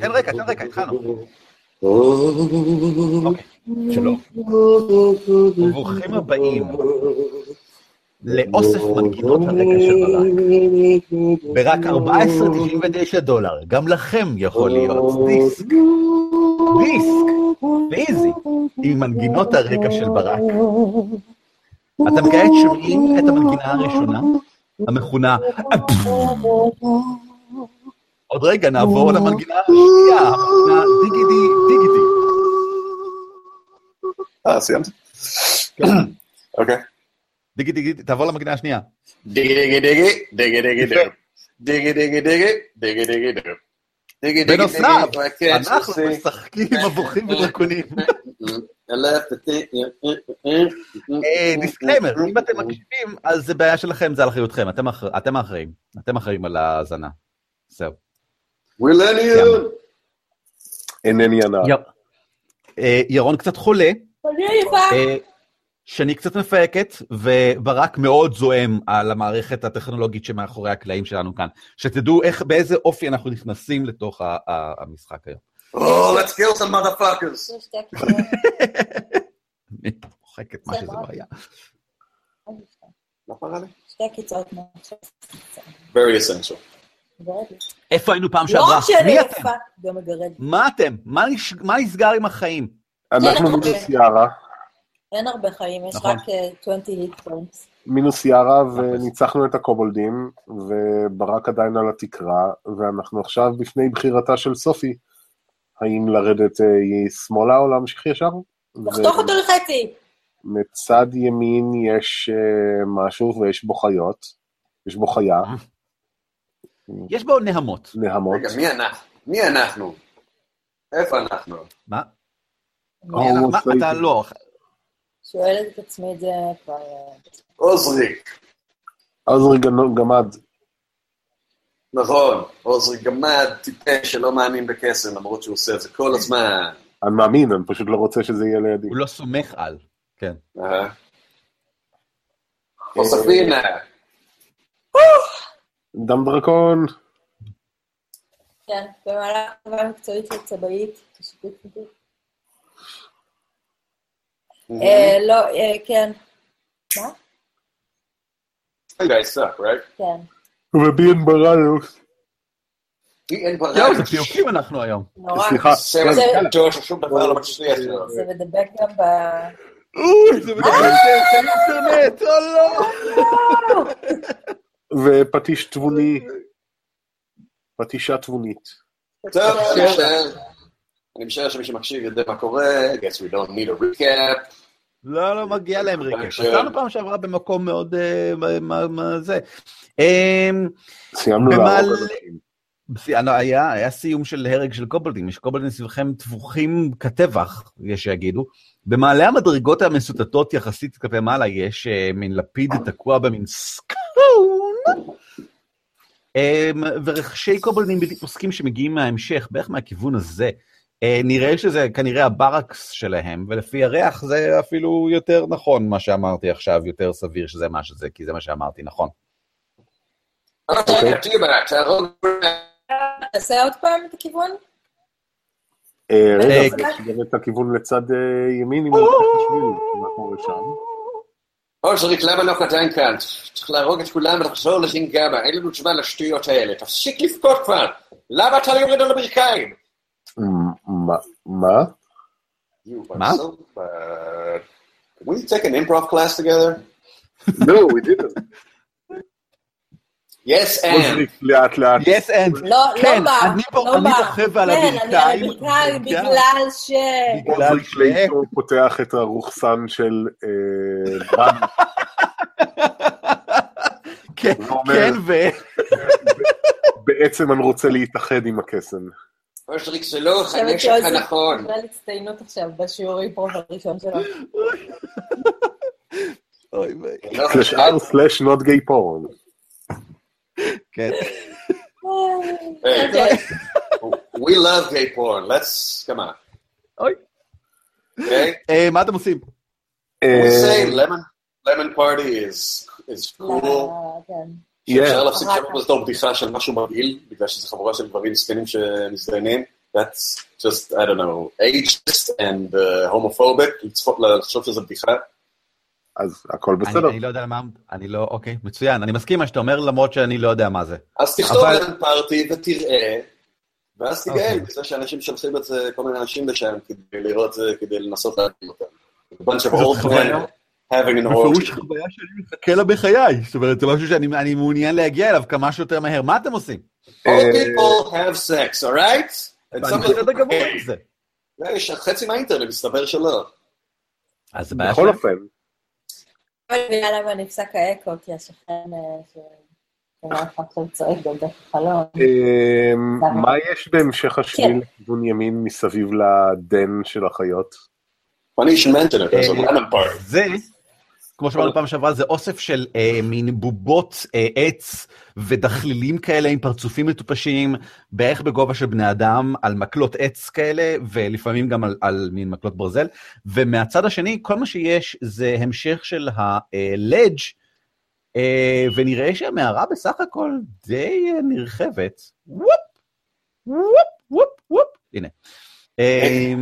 תן רקע, תן רקע, התחלנו. אוקיי, שלום. וברוכים הבאים לאוסף מנגינות הרקע של ברק. ברק 14.99 דולר, גם לכם יכול להיות דיסק. דיסק, ואיזי, עם מנגינות הרקע של ברק. אתם כעת שומעים את המנגינה הראשונה, המכונה... עוד רגע נעבור למנגינה השנייה, המנגינה דיגידי דיגידי. אה, סיימת? אוקיי. דיגי דיגי, תעבור למנגינה השנייה. דיגי דיגי דיגי, דיגי דיגי דיגי, דיגי דיגי דיגי, דיגי דיגי דיגי. בנוסף, אנחנו משחקים מבוכים ודרקונים. אה, disclaimer, אם אתם מקשיבים, אז זה בעיה שלכם, זה על אחריותכם, אתם האחר- אתם האחראים. אתם האחראים על ההאזנה. זהו. ווילניום! אינני הנער. יר- אה, ירון קצת חולה. אה, שני קצת מפהקת, וברק מאוד זועם על המערכת הטכנולוגית שמאחורי הקלעים שלנו כאן. שתדעו איך, באיזה אופי אנחנו נכנסים לתוך ה- ה- המשחק היום. Oh, let's kill some motherfuckers. אני מוחקת מה שזה לא היה. לי? שתי קיצות מעכשיו. Very essential. איפה היינו פעם לא שעברה? מי אתם? מה אתם? מה נסגר עם החיים? אנחנו מינוס יערה, אין הרבה חיים, יש נכון. רק אה, 20 hit points. מינוס יערה, וניצחנו את הקובולדים, וברק עדיין על התקרה, ואנחנו עכשיו בפני בחירתה של סופי, האם לרדת אה, שמאלה או להמשיך ישר? לחתוך אותו לחצי. מצד ימין יש אה, משהו ויש בו חיות, יש בו חיה, יש בו נהמות. נהמות. רגע, מי אנחנו? מי אנחנו? איפה אנחנו? מה? מה-. אתה לא. שואלת את עצמי את זה כבר... אה, עוזריק. עוזרי גנו- גמד, נכון, עוזריק גמד, טיפש שלא מאמין בקסם, למרות שהוא עושה את זה כל הזמן. אני מאמין, אני פשוט לא רוצה שזה יהיה לידי. הוא לא סומך על. כן. אהה. חוספינה. דם דרקון, כן, במהלך חוויה מקצועית של צבאית, כשיפוט חידוד. אה, לא, אה, כן. מה? כן. ובי אין בראיוס. אין זהו. זה פיוקים אנחנו היום. נורא. סליחה, זה- לא מדבק גם ב... אוי, זה מדבר אינטרנט, או לא. ופטיש תבוני, פטישה תבונית. טוב, אני משער- אני משער שמי שמקשיב יודע מה קורה, I guess we don't need a recap. לא, לא מגיע להם ריקט. בהקשר. נסענו פעם שעברה במקום מאוד... אה, מה- זה. אמ, סיימנו להרוג אנשים. בסי- אה, היה, סיום של הרג של קובלדים, יש קובלדים סביבכם טבוחים כטבח, יש שיגידו. במעלה המדרגות המסוטטות יחסית כלפי מעלה יש אה, מין לפיד תקוע במין אה, ורכשי קובלדים בלתי פוסקים שמגיעים מההמשך, בערך מהכיוון הזה. אה, נראה שזה כנראה הברקס שלהם, ולפי הריח זה אפילו יותר נכון מה שאמרתי עכשיו, יותר סביר שזה מה שזה, כי זה מה שאמרתי, נכון. אוקיי, תהרוג... תעשה עוד פעם את הכיוון? אה, רגע, אה, גם את הכיוון לצד אה, ימין, אם אני חושב, מה קורה שם? עוזריק, למה לא עדיין כאן? צריך להרוג את כולם ולחזור לחינגמה, אין לנו זמן לשטויות האלה. תפסיק לבכות כבר! למה אתה לא יורד על הברכיים? מ- מה- מה? You are מה? so bad. Can we take an improv class together? No, we didn't. Yes, and. עוזריק, לאט לאט. yes and לא, כן, לא בא. אני לא אני בא. רוכב על כן, אני על הברכיים. הברכיים כן. בגלל ש... בגלל ש... לאיטו פותח את הרוחסן של אה, בן, כן, כן, ו... בעצם אני רוצה להתאחד עם הקסם. עוזריק, זה לא חושבת הנשק שעוזריק הנכון. קיבל הצטיינות עכשיו בשיעור אימפרוב הראשון שלו. אוי ויי. זה לא סלש חשוב. r סלש not gay porn. כן. אוקיי. We love gay porn. Let's, come on. אוי. Okay? אה, מה אתם עושים? We say אה, lemon, lemon party is, is cool. לא, כן. שאפשר להפסיק לשמוע בתור בדיחה של משהו מגעיל, בגלל שזו חבורה של גברים זקנים שמזדיינים. That's just, I don't know, ageist and uh, homophobic, לצפות- לחשוב שזו בדיחה. אז הכל אני, בסדר. אני לא יודע מה, אני לא, אוקיי, מצוין, אני מסכים עם מה שאתה אומר, למרות שאני לא יודע מה זה. אז תכתוב אבל- להם פארטי ותראה, ואז תגאל אוקיי. בזה שאנשים שולחים את זה, כל מיני אנשים לשם כדי לראות את זה, כדי לנסות להגיד אותם. A bunch of זאת old חוויה- men having an בפירוש orgy. חוויה שאני מחכה לה בחיי, זאת אומרת, זה משהו שאני אני מעוניין להגיע אליו כמה שיותר מהר. מה אתם עושים? All people have sex, alright? בסדר גמור עם זה. יש חצי מהאינטרנט, מסתבר שלא. אז זה בעיה בכל. אופן, אני מבינה למה נפסק האקו, כי השכן אה, ש... שומע אותך עכשיו צועק דרך החלון. אמ, מה יש בהמשך השביל כן. לכיוון ימין מסביב לדן של החיות? אה. זה, כמו שאמרנו פעם שעברה, זה אוסף של אה, מין בובות אה, עץ ודחלילים כאלה עם פרצופים מטופשים, בערך בגובה של בני אדם, על מקלות עץ כאלה, ולפעמים גם על, על מין מקלות ברזל. ומהצד השני, כל מה שיש זה המשך של הלדג', אה, ונראה שהמערה בסך הכל די אה, נרחבת. וופ, וופ, וופ, וופ, הנה. אה,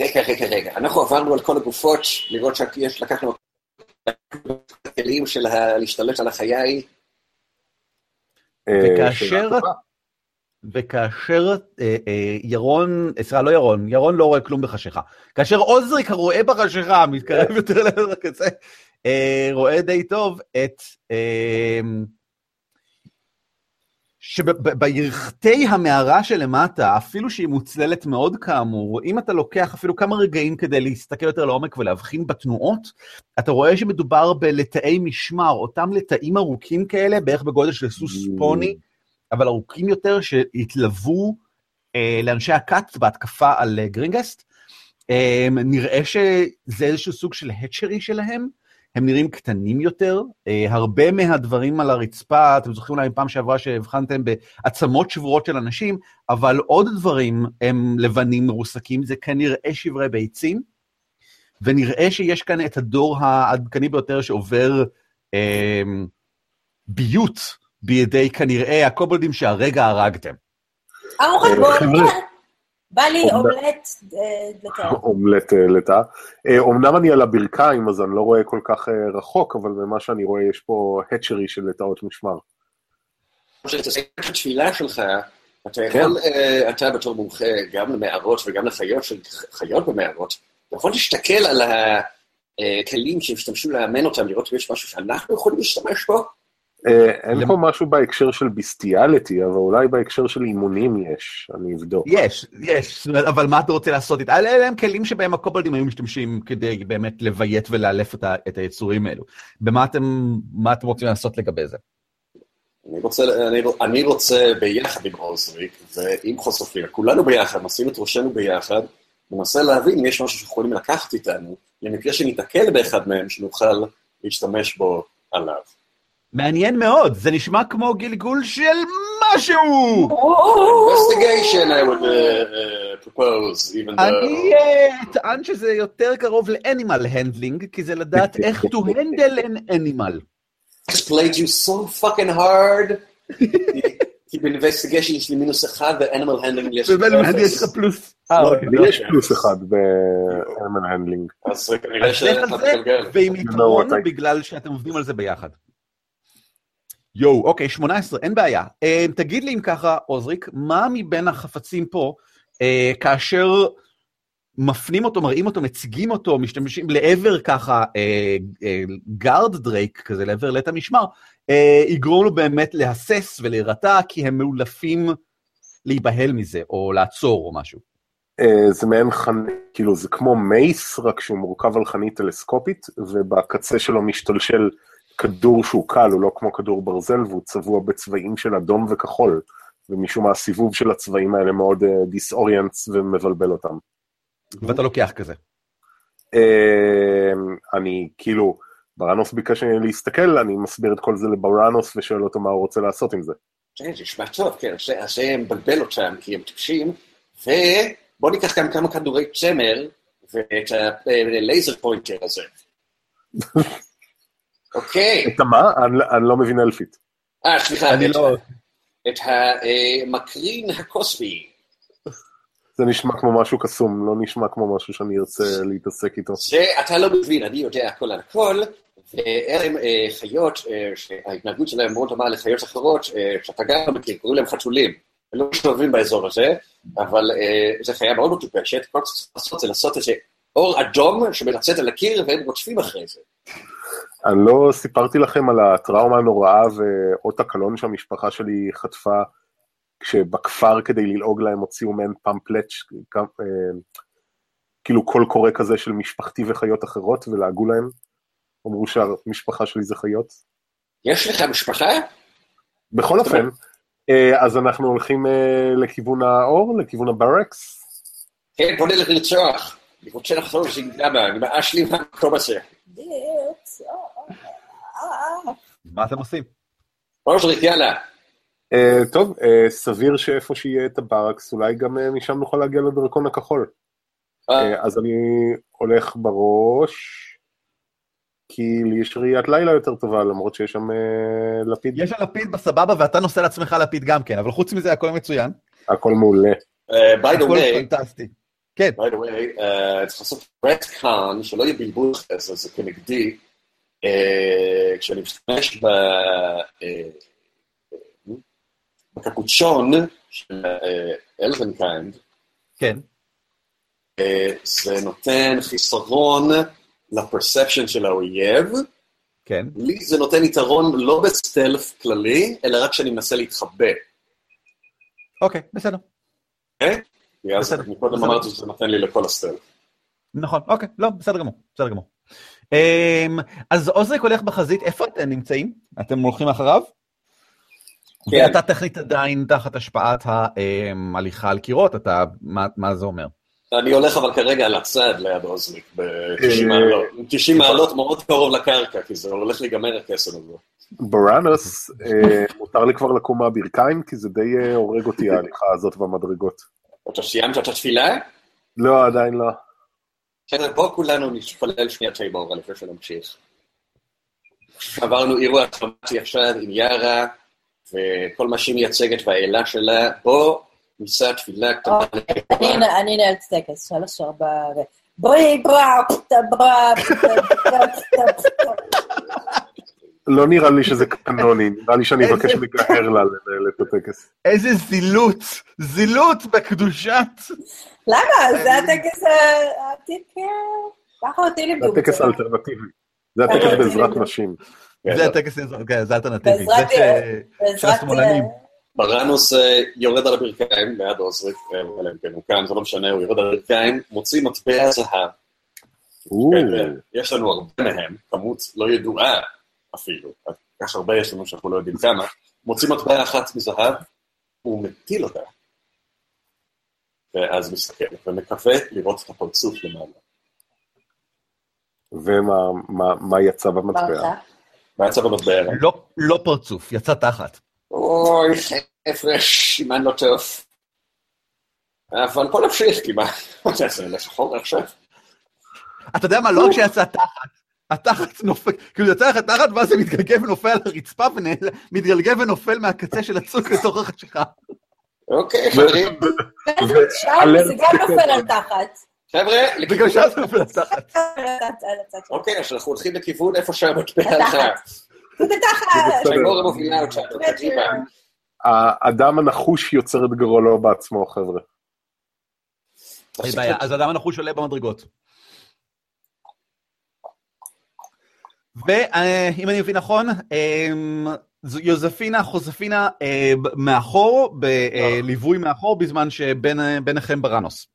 רגע, רגע, רגע, אנחנו עברנו על כל הגופות, לראות שיש, לקחנו כלים של להשתלט על החיי. אה, וכאשר- טובה. וכאשר אה, אה, ירון, אה, סליחה, לא ירון, ירון לא רואה כלום בחשיכה. כאשר עוזריק הרואה בחשיכה, מתקרב יותר לעבר הקצה, אה, רואה די טוב את... שבירכתי המערה שלמטה, אפילו שהיא מוצללת מאוד כאמור, אם אתה לוקח אפילו כמה רגעים כדי להסתכל יותר לעומק ולהבחין בתנועות, אתה רואה שמדובר בלטאי משמר, אותם לטאים ארוכים כאלה, בערך בגודל של סוס Mm. פוני, אבל ארוכים יותר, שהתלוו אה, לאנשי הכת בהתקפה על אה, גרינגסט. אה, נראה שזה איזשהו סוג של התשרי שלהם, הם נראים קטנים יותר, אה, הרבה מהדברים על הרצפה, אתם זוכרים אולי פעם שעברה שהבחנתם בעצמות שבורות של אנשים, אבל עוד דברים הם לבנים מרוסקים, זה כנראה שברי ביצים, ונראה שיש כאן את הדור העדכני ביותר שעובר אה, ביות בידי כנראה הקובלדים שהרגע הרגתם. ארוחת אה, בוקר, חבר'ה. בא לי אומלט אה, לתאר. אומלט אה, לטאה. אה, אומנם אני על הברכיים, אז אני לא רואה כל כך אה, רחוק, אבל ממה שאני רואה יש פה התשרי של לטאות משמר. כשתסיים את התפילה שלך, אתה כן. יכול, אה, אתה בתור מומחה גם למערות וגם לחיות של חיות במערות, אתה יכול להסתכל על הכלים שהשתמשו לאמן אותם, לראות אם יש משהו שאנחנו יכולים להשתמש בו. אה, אין למ- פה משהו בהקשר של ביסטיאליטי, אבל אולי בהקשר של אימונים יש, אני אבדוק. יש, יש, אבל מה אתה רוצה לעשות איתה? אלה הם כלים שבהם הקובלדים היו משתמשים כדי באמת לביית ולאלף את, ה, את היצורים האלו. במה אתם, מה אתם רוצים לעשות לגבי זה? אני רוצה, אני, אני רוצה ביחד עם עוזריק ועם חוסופיה, כולנו ביחד, נשים את ראשנו ביחד, ננסה להבין אם יש משהו שיכולים לקחת איתנו, למקרה שניתקל באחד מהם, שנוכל להשתמש בו עליו. מעניין מאוד, זה נשמע כמו גלגול של משהו! investigation I would uh, uh, propose, even though... אני אה, אטען שזה יותר קרוב ל animal handling, כי זה לדעת איך to handle an animal. just played you so fucking hard. כי ב investigation יש לי מינוס אחד, ו animal handling יש לי יש לך. פלוס. אה, לא, אוקיי. לי יש פלוס אחד באלמן הנדלינג. אז כנראה אז לך שאתה מתגלגל. know יתרון בגלל שאתם עובדים על זה ביחד. יואו, אוקיי, 18, אין בעיה. אה, תגיד לי אם ככה, עוזריק, מה מבין החפצים פה, אה, כאשר מפנים אותו, מראים אותו, מציגים אותו, משתמשים לעבר ככה אה, אה, guard drake כזה, לעבר לית המשמר, יגרום לו באמת להסס ולהירתע, כי הם מאולפים להיבהל מזה, או לעצור או משהו. זה מעין חנית, כאילו זה כמו mace, רק שהוא מורכב על חנית טלסקופית, ובקצה שלו משתלשל כדור שהוא קל, הוא לא כמו כדור ברזל, והוא צבוע בצבעים של אדום וכחול, ומשום מה הסיבוב של הצבעים האלה מאוד disorients ומבלבל אותם. ואתה לוקח כזה. אה, אני כאילו, בראנוס ביקש ממני להסתכל, אני מסביר את כל זה לבראנוס ושואל אותו מה הוא רוצה לעשות עם זה. כן, זה נשמע טוב, כן, זה- אז זה מבלבל אותם, כי הם טיפשים, ובואו ניקח גם כמה כדורי צמר, ואת ה laser pointer הזה. אוקיי, את המה? אני, אני לא מבין אלפית. אה, סליחה, אני לא... את המקרין הקוסמי. זה נשמע כמו משהו קסום, לא נשמע כמו משהו שאני ארצה להתעסק איתו. זה אתה לא מבין, אני יודע הכל על הכל, ואלה הם אה, חיות אה, שההתנהגות שלהם מאוד דומה לחיות אחרות, אה, שאתה גם לא מכיר, קוראים להם חתולים. הם לא מסתובבים באזור הזה, אבל אה, זו חיה מאוד מטופשת, כל שצריך לעשות זה לעשות איזה אור אדום שמלצאת על הקיר והם רודפים אחרי זה. אני לא סיפרתי לכם על הטראומה הנוראה ואות הקלון שהמשפחה שלי חטפה, כשבכפר כדי ללעוג להם הוציאו מעין פמפלט, אה, כאילו קול קורא כזה של משפחתי וחיות אחרות, ולעגו להם. אמרו שהמשפחה שלי זה חיות. יש לך משפחה? בכל אופן, אה, אז אנחנו הולכים אה, לכיוון האור, לכיוון הברקס. כן, בוא נלך לרצוח. אני רוצה לחזור לזינגדמה, אני מאש לי מהמקום הזה. אה. מה אתם עושים? עוזריק, יאללה. אה, טוב, אה, סביר שאיפה שיהיה את הברקס, אולי גם אה, משם נוכל להגיע לדרכון הכחול. אז אני הולך בראש, כי לי יש ראיית לילה יותר טובה, למרות שיש שם לפיד. יש לפיד בסבבה ואתה נושא לעצמך לפיד גם כן, אבל חוץ מזה הכל מצוין. הכל מעולה. by the הכל way, פנטסטי. כן, by the way, אה, צריך לעשות רטקאן, שלא יהיה בלבול אחרי זה, זה כנגדי. אה, כשאני משתמש ב... אה, בקפוצ'ון של elvenkind, כן. אה, זה נותן חיסרון ל perception של האויב, כן. לי זה נותן יתרון לא ב stealth כללי, אלא רק כשאני מנסה להתחבא. אוקיי, בסדר. אוקיי? בסדר, קודם בסדר. אמרתי שזה נותן לי לכל ה stealth. נכון, אוקיי, לא, בסדר גמור, בסדר גמור. אמ, אז עוזריק הולך בחזית, איפה אתם נמצאים? אתם הולכים אחריו? כן. ואתה טכנית עדיין תחת השפעת ההליכה על קירות, אתה, מה, מה זה אומר? אני הולך אבל כרגע על הצד ליד עוזריק, ב-90 אה, מעלות. 90 מעלות מאוד קרוב לקרקע, כי זה הולך להיגמר הקסם הזה. בראנוס, אה, מותר לי כבר לקום מהברכיים, כי זה די אה, הורג אותי ההליכה הזאת במדרגות. אתה סיימת את התפילה? לא, עדיין לא. בסדר, בואו כולנו נתפלל שנייה טייבור לפני שנמשיך. עברנו אירוע טראומטי עכשיו עם יארה, וכל מה שהיא מייצגת והאלה שלה, בואו נישא תפילה קטנה. אני אני אנהל את הטקס, שלוש ארבע, ו... בואי ברא, פטה ברא, פטה פטה לא נראה לי שזה קנוני, נראה לי שאני אבקש מגהר לה לנהל את הטקס. איזה זילות, זילות בקדושת. למה? זה הטקס העתיד, כן. ככה אותי זה לימדו. הטקס בצבא. האלטרנטיבי. זה הטקס בעזרת נשים. זה הטקס, כן, זה אלטרנטיבי. זה בעזרת- ש- של בעזרת, השמאלנים. אה, בראנוס אה, יורד על הברכיים ליד עוזריק, אלא אם כן הוא כאן, זה לא משנה, הוא יורד על הברכיים, מוציא מטבע זהב. כן, אה, יש לנו הרבה מהם, כמות לא ידועה אפילו, כך הרבה יש לנו שאנחנו לא יודעים כמה, מוציא מטבע אחת מזהב, הוא מטיל אותה. ואז מסתכל, ומקווה לראות את הפרצוף למעלה. ומה מה- מה יצא במטבע? מה יצא במטבע? לא- לא פרצוף, יצא תחת. אוי, חבר'ה, סימן לא טוב. אבל בוא נמשיך, כי מה, מה זה, זה נלך אחורה עכשיו? אתה יודע מה, לא רק שיצא תחת, התחת נופל, כאילו יצא לך תחת ואז זה מתגלגל ונופל על הרצפה ומתגלגל ונופל מהקצה של הצוק לתוך החשיכה. אוקיי, חברים, זה גם נופל על תחת. חבר'ה, וגם לכיוון... שם זה נופל לתחת. על הצד- על הצד שלו. אוקיי, אז אנחנו הולכים לכיוון איפה שהמטבע הלכה. תחת. בסדר. שהגמורה מובילה אותנו, קדימה. האדם הנחוש יוצר את גורלו בעצמו, חבר'ה. אין בעיה, אז אדם הנחוש עולה במדרגות. ואם אני מבין נכון, אמ, יוזפינה, חוזפינה אה, מאחור, בליווי מאחור, בזמן שביניכם בראנוס.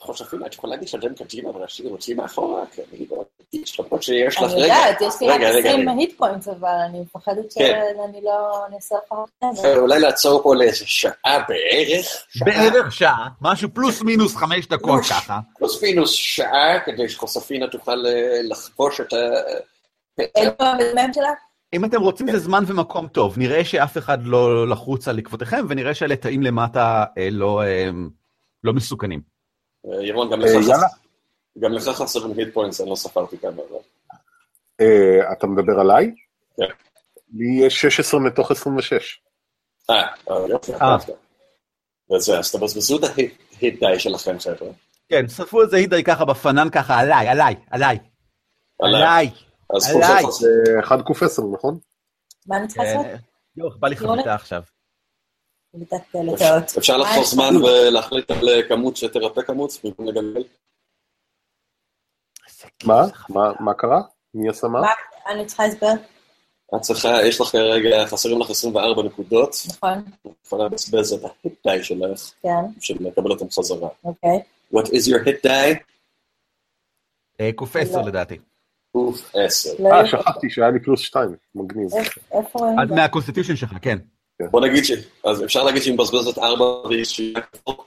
חושבים, את יכולה להגיד שאתם קדימה ולהשאיר אותי מאחורה? כי אני לא למרות שיש לך... אני רגע, יודעת, יש לי רק רגע, רגע, 20 רגע. hit points, אבל אני מפחדת כן. שאני לא... אני אעשה לך... אה, אולי לעצור פה לאיזה שעה בערך? בערך שעה, משהו פלוס מינוס חמש דקות פלוס. ככה. פלוס מינוס שעה, כדי שחוספינה תוכל אה, לחבוש את ה... אין פה המ"מ שלה? אם אתם רוצים זה זמן ומקום טוב, נראה שאף אחד לא לחוץ על עקבותיכם, ונראה שהלטאים למטה אה, לא, אה, לא מסוכנים. אה, ירון, גם לך. חסר- חסרים היט פוינטס, אני לא ספרתי כמה. אה, אתה מדבר עליי? כן. לי יש 16 מתוך 26. אה, אה, יופי. וזה, אז תבזבזו את ההיט די שלכם, חבר'ה. כן, שרפו איזה הידי ככה בפנן ככה, עליי, עליי, עליי, עליי. אז. כולכם חוזרים. זה 1 קוף 10, נכון? מה אני צריכה לעשות? אה, יואו, בא לי חביתה עכשיו. אפשר לחזור זמן ולהחליט על אה, כמות שתרפא כמות במקום לגלגל? מה? מה- מה קרה? מי עשה מה? אני צריכה הסבר, את צריכה, יש לך כרגע, חסרים לך 24 נקודות, נכון? את יכולה לבזבז את ההיט די שלך כן, בשביל לקבל אותם חזרה. אוקיי. What is your hit die? אה, 10 לא. לדעתי. אוף 10. לא אה. שכחתי שהיה לי פלוס 2. מגניב. עד? מה constitution שלך, כן. בוא נגיד ש... אז אפשר להגיד שהיא מבזבזת 4 והיא ב full?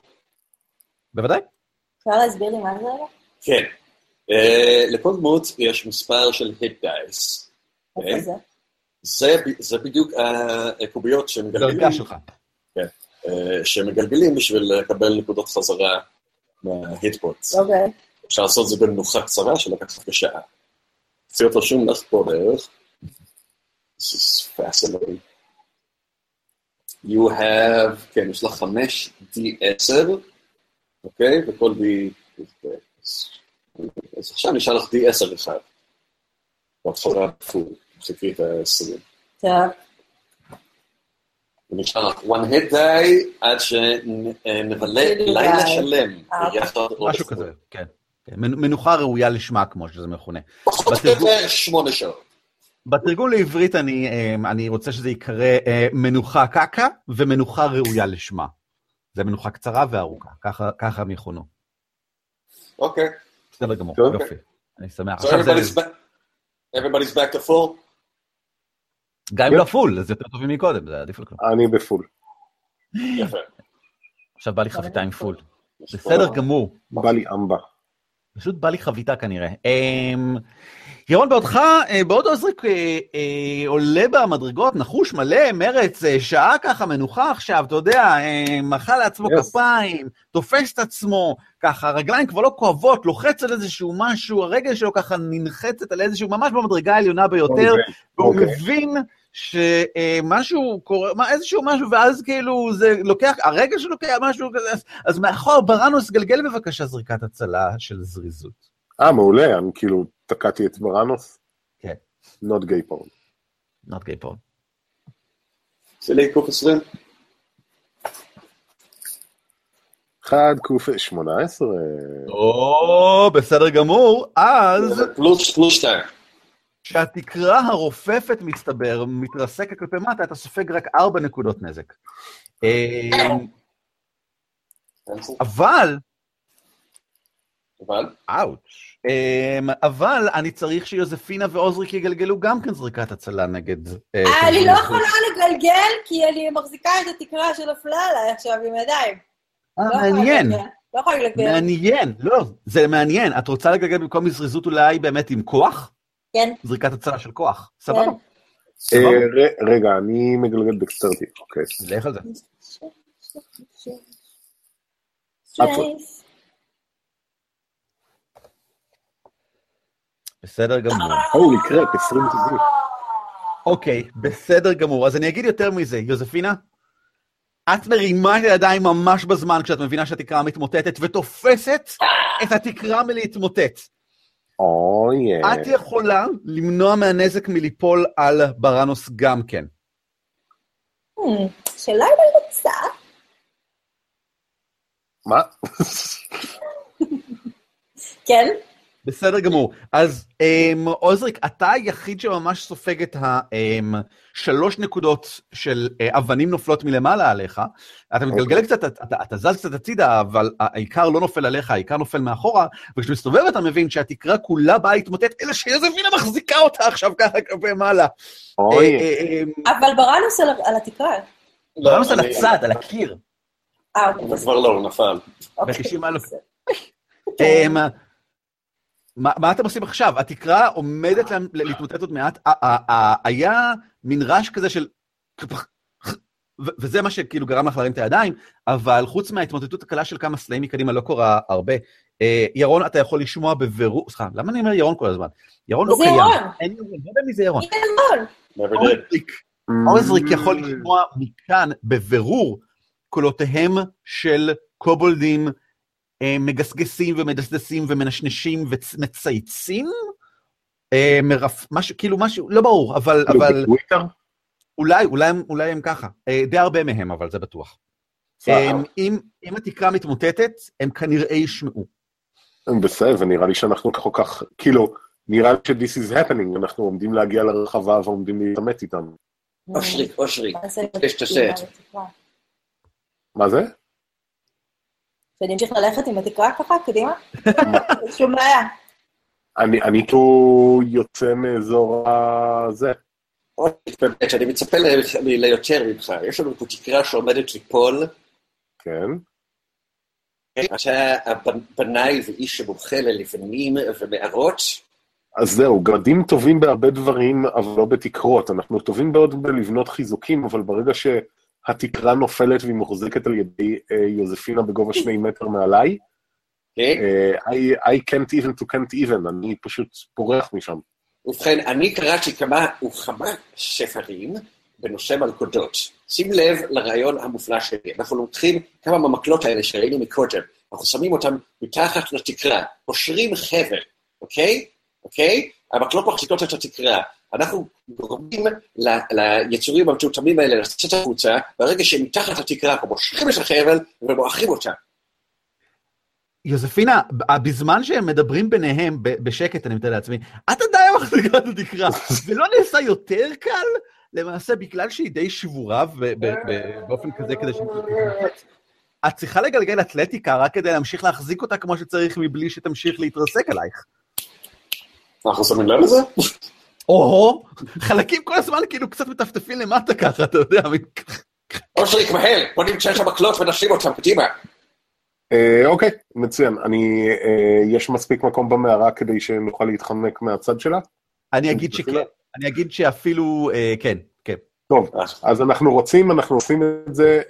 בוודאי. אפשר להסביר לי מה זה רגע? כן. אה, לכל דמות יש מספר של hit dice. איפה אוקיי. זה? זה, בדיוק הקוביות שמגלגלים, דרגה שלך. אה, שמגלגלים בשביל לקבל נקודות חזרה מההיטפוינטס. אוקיי. אפשר לעשות את זה במנוחה קצרה שלקחת כשעה. אותו שום לך פה בערך. This is fascinating. You have, כן, יש לך חמש D10, אוקיי? וכל D... אז עכשיו נשאר לך D10 אחד. בהתחלה פול, חיכי את ה-20. טוב. ונשאר לך one hit die עד שנבלה לילה שלם אה, ביחד. משהו כזה, כן. כן, מנ- מנוחה ראויה לשמה, כמו שזה מכונה. פחות או בתרגום- יותר שמונה שעות. בתרגום לעברית אני, אה, אני רוצה שזה ייקרא אה, מנוחה קקה ומנוחה ראויה לשמה. זה מנוחה קצרה וארוכה, ככה, ככה הם יכונו. אוקיי. בסדר גמור, טוב. יופי. אני שמח. So עכשיו זה, everybody's back, everybody's back to full? גם אם לא full, זה יותר טוב מקודם, זה עדיף לכלום. אני ב full. יפה. עכשיו בא לי חביתה עם פול. בסדר גמור. בא לי אמבה. פשוט בא לי חביתה כנראה. אמ, ירון, בעודך, אה, בעוד עוזריק אה, אה, עולה במדרגות, נחוש מלא, מרץ, אה, שעה ככה, מנוחה עכשיו, אתה יודע, אה, מחא לעצמו Yes. כפיים, תופס את עצמו, ככה, הרגליים כבר לא כואבות, לוחץ על איזשהו משהו, הרגל שלו ככה ננחצת על איזשהו, ממש במדרגה העליונה ביותר, והוא אוקיי. מבין שמשהו קורה, מה, איזשהו משהו, ואז כאילו זה לוקח, הרגל שלו לוקח משהו כזה, אז, אז מאחור, בראנוס, גלגל בבקשה זריקת הצלה של זריזות. אה, מעולה, אני כאילו תקעתי את בראנוס. כן. not gay porn. not gay porn. עושה לי קוף 20? 1 קוף 18. או, בסדר גמור, אז פלוס פלוס 2. כשהתקרה הרופפת מסתבר, מתרסקת כלפי מטה, אתה סופג רק ארבע נקודות נזק. אה, אבל, אבל? אאוץ', אה, אבל אני צריך שיוזפינה ועוזריק יגלגלו גם כן זריקת הצלה נגד... אה, אה, אני לא. יכולה לגלגל, כי אני מחזיקה את התקרה שנפלה עליי עכשיו עם ידיים. אה, לא מעניין, לגלגל. לא יכולה לגלגל. מעניין, לא, זה מעניין. את רוצה לגלגל במקום מזריזות אולי באמת עם כוח? כן, זריקת הצלה של כוח, סבבה. כן. סבבה. אה, ר- רגע, אני מגלגל דקסטרטי, אוקיי. לך על זה. בסדר גמור. הולי קרפ, 20 טבעי. אוקיי, בסדר גמור. אז אני אגיד יותר מזה, יוזפינה, את מרימה את הידיים ממש בזמן כשאת מבינה שהתקרה מתמוטטת, ותופסת את התקרה מלהתמוטט. אוי, את יכולה למנוע מהנזק מליפול על בראנוס גם כן. Hmm, שאלה אם אני רוצה. מה? כן? בסדר גמור. אז אמ, עוזריק, אתה היחיד שממש סופג את השלוש נקודות של אה, אבנים נופלות מלמעלה עליך. אתה מתגלגל קצת, אתה, אתה, זז קצת הצידה, אבל העיקר לא נופל עליך, העיקר נופל מאחורה, וכשאתה מסתובב אתה מבין שהתקרה כולה באה להתמוטט, אלא שיוזפינה מחזיקה אותה עכשיו ככה כלפי מעלה. אוי, אה, אה, אמ, אבל בראנוס על- על התקרה. בראנוס על אני- הצד, על הקיר. אה, אוקיי. כבר לא, הוא נפל. אוקיי. ב-90 מעלות. כן. אמ, מה מה אתם עושים עכשיו? התקרה עומדת לה- להתמוטט עוד מעט. היה מין רעש כזה של... וזה מה שכאילו גרם לך להרים את הידיים, אבל חוץ מההתמוטטות הקלה של כמה סלעים מקדימה לא קורה הרבה. אה, ירון, אתה יכול לשמוע בבירור, סליחה, למה אני אומר ירון כל הזמן? ירון לא זה קיים. ירון. אין ירון, לא יודע מי זה ירון. ירון. עוזריק, יכול לשמוע מכאן בבירור קולותיהם של קובולדים מגסגסים ומדסדסים ומנשנשים ומצייצים. אה, מרף, משהו, כאילו משהו, לא ברור, אבל, כאילו אבל? אולי, אולי, הם- אולי הם ככה. אה, די הרבה מהם, אבל זה בטוח. אה, אם, אם התקרה מתמוטטת, הם כנראה ישמעו. בסדר, ונראה לי שאנחנו כל כך, כאילו, נראה לי ש-this is happening, אנחנו עומדים להגיע לרחבה ועומדים להתעמת איתם. אושרי, אושרי? יש את הסט. מה זה? שאני אמשיך ללכת עם התקרה ככה, קדימה? שום בעיה. אני, אני פה יוצא מאזור הזה. אני מצפה ליותר ממך. יש לנו פה תקרה שעומדת ליפול. כן. אתה הבנאי ואיש שמומחה ללבנים ומערות. אז זהו, גרדים טובים בהרבה דברים, אבל לא בתקרות. אנחנו טובים מאוד בלבנות חיזוקים, אבל ברגע שהתקרה נופלת והיא מוחזקת על ידי אה, יוזפינה בגובה שני מטר מעליי, כן? אה, I, I can't even to can't even, אני פשוט פורח משם. ובכן, אני קראתי כמה וכמה ספרים בנושא מלכודות. שים לב לרעיון המופלא שלי. אנחנו לוקחים כמה מהמקלות האלה שראינו מקודם, אנחנו שמים אותם מתחת לתקרה, קושרים חבל, אוקיי? אוקיי? המקלות מחזיקות את התקרה. אנחנו גורמים ל- ליצורים המטומטמים האלה לצאת החוצה, ברגע שהם מתחת לתקרה, אנחנו מושכים את החבל ומועכים אותם. יוזפינה, בזמן שהם מדברים ביניהם בשקט, אני מתאר לעצמי, את עדיין מחזיקה את התקרה. זה לא נעשה יותר קל? למעשה, בגלל שהיא די שבורה באופן כזה כדי שהיא תתמוטט, את צריכה לגלגל אתלטיקה רק כדי להמשיך להחזיק אותה כמו שצריך מבלי שתמשיך להתרסק עלייך. אנחנו שמים לב לזה? או, חלקים כל הזמן כאילו קצת מטפטפים למטה ככה, אתה יודע. אושריק, מהר, בוא נמצא את המקלות ונשים אותם, קדימה. אה, אוקיי, מצוין. אני, אה, יש מספיק מקום במערה כדי שנוכל להתחמק מהצד שלה? אני אגיד שכן, אני אגיד שאפילו, אה, כן, כן. טוב, אז אנחנו רוצים, אנחנו עושים את זה,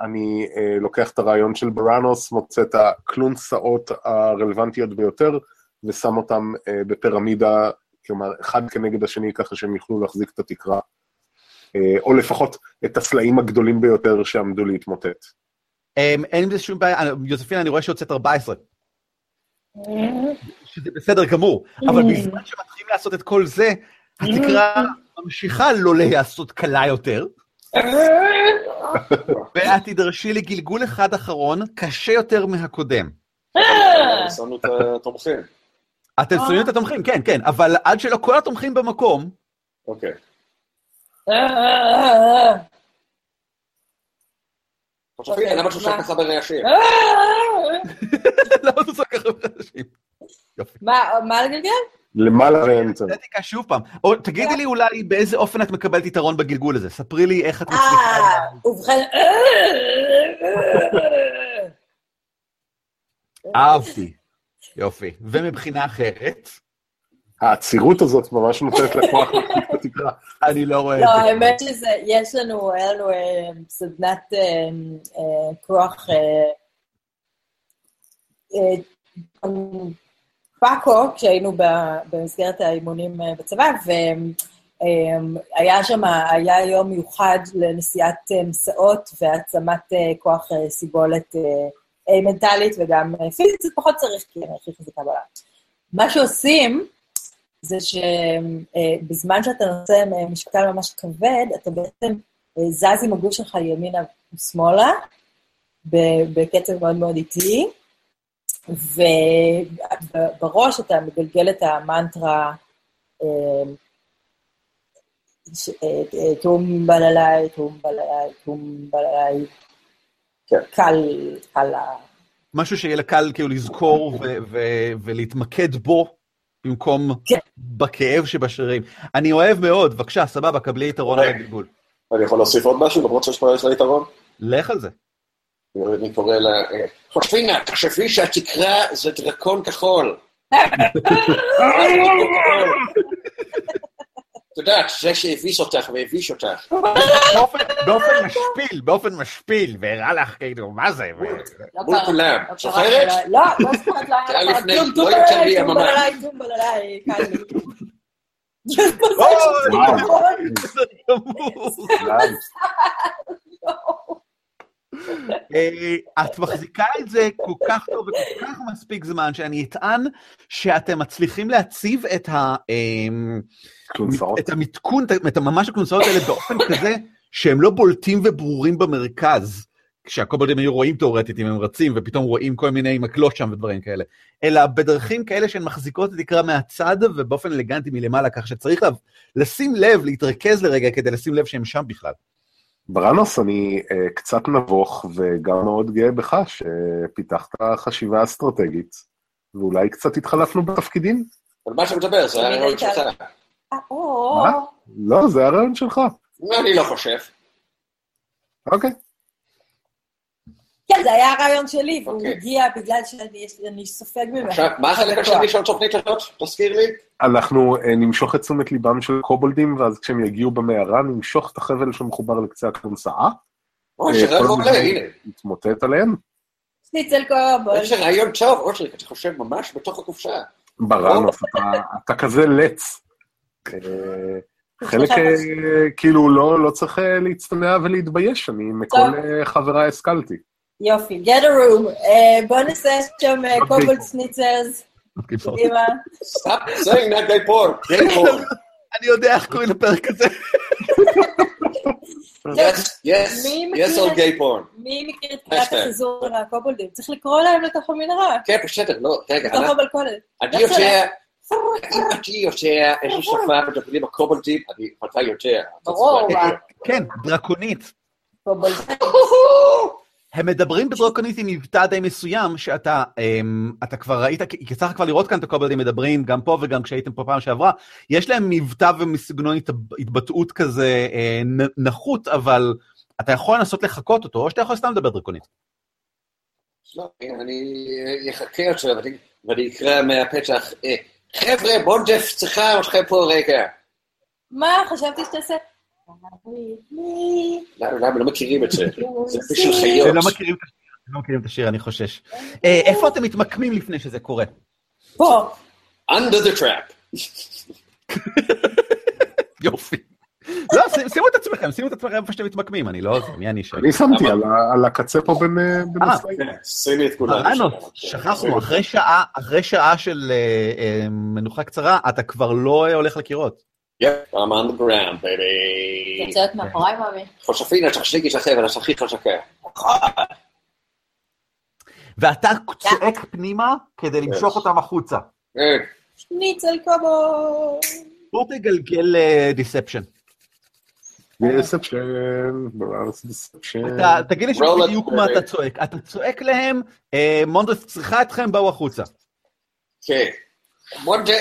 אני לוקח את הרעיון של בראנוס, מוצא את הכלונסאות הרלוונטיות ביותר, ושם אותם אה, בפירמידה, כלומר, אחד כנגד השני, ככה שהם יוכלו להחזיק את התקרה, אה, או לפחות את הסלעים הגדולים ביותר שעמדו להתמוטט. אמ, אין עם זה שום בעיה, אני- יוזפינה, אני רואה שהוצאת 14, שזה בסדר גמור, אבל בזמן שמתחילים לעשות את כל זה, התקרה ממשיכה לא להיעשות קלה יותר, ואת תדרשי לגלגול אחד אחרון, קשה יותר מהקודם. שמנו את התומכים. אתם שמים את התומכים, כן, כן, אבל עד שלא כל התומכים במקום, אוקיי. למה את עושה מה? ככה ברעשים? למה את עושה ככה בחדשים? יופי. מה, מה לגלגל? למעלה ואמצע. אתלטיקה שוב פעם. או תגידי לי אולי באיזה אופן את מקבלת יתרון בגלגול הזה. ספרי לי איך את מצליחה. אה, ובכן... אהבתי. יופי. ומבחינה אחרת, העצירות הזאת ממש נותנת לכוח להחזיק את התקרה. אני לא רואה את לא, זה. האמת שזה, יש לנו, היה לנו אה, סדנת אה, אה, כוח פאקו, כשהיינו ב- במסגרת האימונים בצבא, והיה שם, היה יום מיוחד לנסיעת מסעות והעצמת כוח סיבולת מנטלית וגם אה, פיזית, זה פחות צריך, כי אני הכי חזקה בעולם. מה שעושים, זה שבזמן שאתה נושא משקל ממש כבד, אתה בעצם אה, זז עם הגוף שלך ימינה ושמאלה, בקצב מאוד מאוד איטי, ובראש אתה מגלגל את המנטרה, אה, אה, אה, תום בללי, תום בללי, תום בללי. קל, קל ה... משהו שיהיה לה קל כאילו לזכור ו- ו- ולהתמקד בו, במקום כן. בכאב שבשרירים. אני אוהב מאוד, בבקשה, סבבה, קבלי יתרון על הגלגול. אני יכול להוסיף עוד משהו, למרות שיש פה יתרון? לך על זה. אני קורא לה... אה, חושפינה, תחשבי שהתקרה זה דרקון כחול. את יודעת, זה שהביס אותך והביש אותך. באופן- באופן משפיל, באופן משפיל, והראה לך כאילו, מה זה? ו- לא מול קרה- כולם. לא קרה זוכרת? שלה- לא, לא זוכרת, לא זה היה היה לפני- כלום, לא טום יותר בללי, מיממה. טום בללי, טום בללי, קל לי. את מחזיקה את זה כל כך טוב וכל כך מספיק זמן, שאני אטען שאתם מצליחים להציב את ה... אמ. את המתקון, את ממש הכלונסאות האלה באופן כזה שהם לא בולטים וברורים במרכז, כשהקובלדים היו רואים תאורטית אם הם רצים, ופתאום רואים כל מיני מקלות שם ודברים כאלה, אלא בדרכים כאלה שהן מחזיקות את התקרה מהצד ובאופן אלגנטי מלמעלה, כך שצריך לשים לב, להתרכז לרגע כדי לשים לב שהם שם בכלל. בראנוס, אני אה, קצת נבוך וגם מאוד גאה בך שפיתחת חשיבה אסטרטגית, ואולי קצת התחלפנו בתפקידים? על מה שאתה מדבר, זה אני הרעיון ראיתי שלך. אה, מה? לא, זה הרעיון שלך. אני לא חושב. אוקיי. כן, זה היה הרעיון שלי, והוא אוקיי. הגיע בגלל שאני אני סופג ממנו. עכשיו, מה החלק השני של התוכנית הזאת? תזכיר לי. אנחנו אה, נמשוך את תשומת ליבם של קובולדים, ואז כשהם יגיעו במערה, נמשוך את החבל שמחובר לקצה הכלונסאה. אוי, אה, שרעיון כל מעולה, הנה. נתמוטט עליהם. שניצל קובול. איזה רעיון טוב, אושריק, אתה חושב ממש בתוך הקופסה. בראנוס, אתה- אתה כזה לץ. אה, חלק כאילו לא לא צריך להצטנע ולהתבייש, אני מכל חבריי השכלתי. יופי, get a room. אה, בוא נעשה שם. קובול סניצרס. קדימה. Stop saying that gay porn, gay porn. אני יודע איך קוראים לפרק הזה. Yes, yes, מי yes מכיר all את- gay porn. מי מכיר את קריאת. החיזור לקובולדים? צריך לקרוא להם לתוך המנהרה, כן, בסדר, לא, רגע, לתוך המלכודת. אני איך זה יודע, אם אתה יודע איזו שפה מדברים הקובלטים, אני, אתה יודע. ברור? כן, דרקונית. קובולדים. הם מדברים בדרקונית עם מבטא די מסוים, שאתה אמ, אתה כבר ראית, כי צריך כבר לראות כאן את הקובלדים מדברים, גם פה וגם כשהייתם פה פעם שעברה, יש להם מבטא ומסגנון הת- התבטאות כזה אה, נחות, אבל אתה יכול לנסות לחקות אותו, או שאתה יכול סתם לדבר דרקונית. לא, אני אחכה עכשיו ואני- אקרא מהפתח. אה, חבר'ה, בונדף צריכה אתכם פה רגע. מה, חשבתי שתעשה... למה למה לא מכירים את זה? זה אתם חיות. לא מכירים את השיר, אתם לא מכירים את השיר, אני חושש. אה, איפה אתם מתמקמים לפני שזה קורה? פה. Under the trap. יופי. לא, שימו את עצמכם, שימו את עצמכם איפה שאתם מתמקמים, אני לא... זה, מי אני ש... אני שמתי? על הקצה פה בין אה, אה. כן, שימי את כולם. אנו, שם. שכחנו, אחרי שעה, של אה, אה, מנוחה קצרה, אתה כבר לא אה, הולך לקירות. Yep, I'm on the ground, baby. רוצה להיות מאחוריי, מאמי? חושפין, תחזיקי את החבל, את הכי חזקה. ואתה צועק פנימה כדי למשוך אותם החוצה. אה, שניצל קובול. בוא תגלגל דיספשן. deception, בראנוס deception. תגיד לי Roll it, בדיוק מה. אתה צועק. אתה צועק להם, אה, מונדרס צריכה אתכם, בואו החוצה. כן.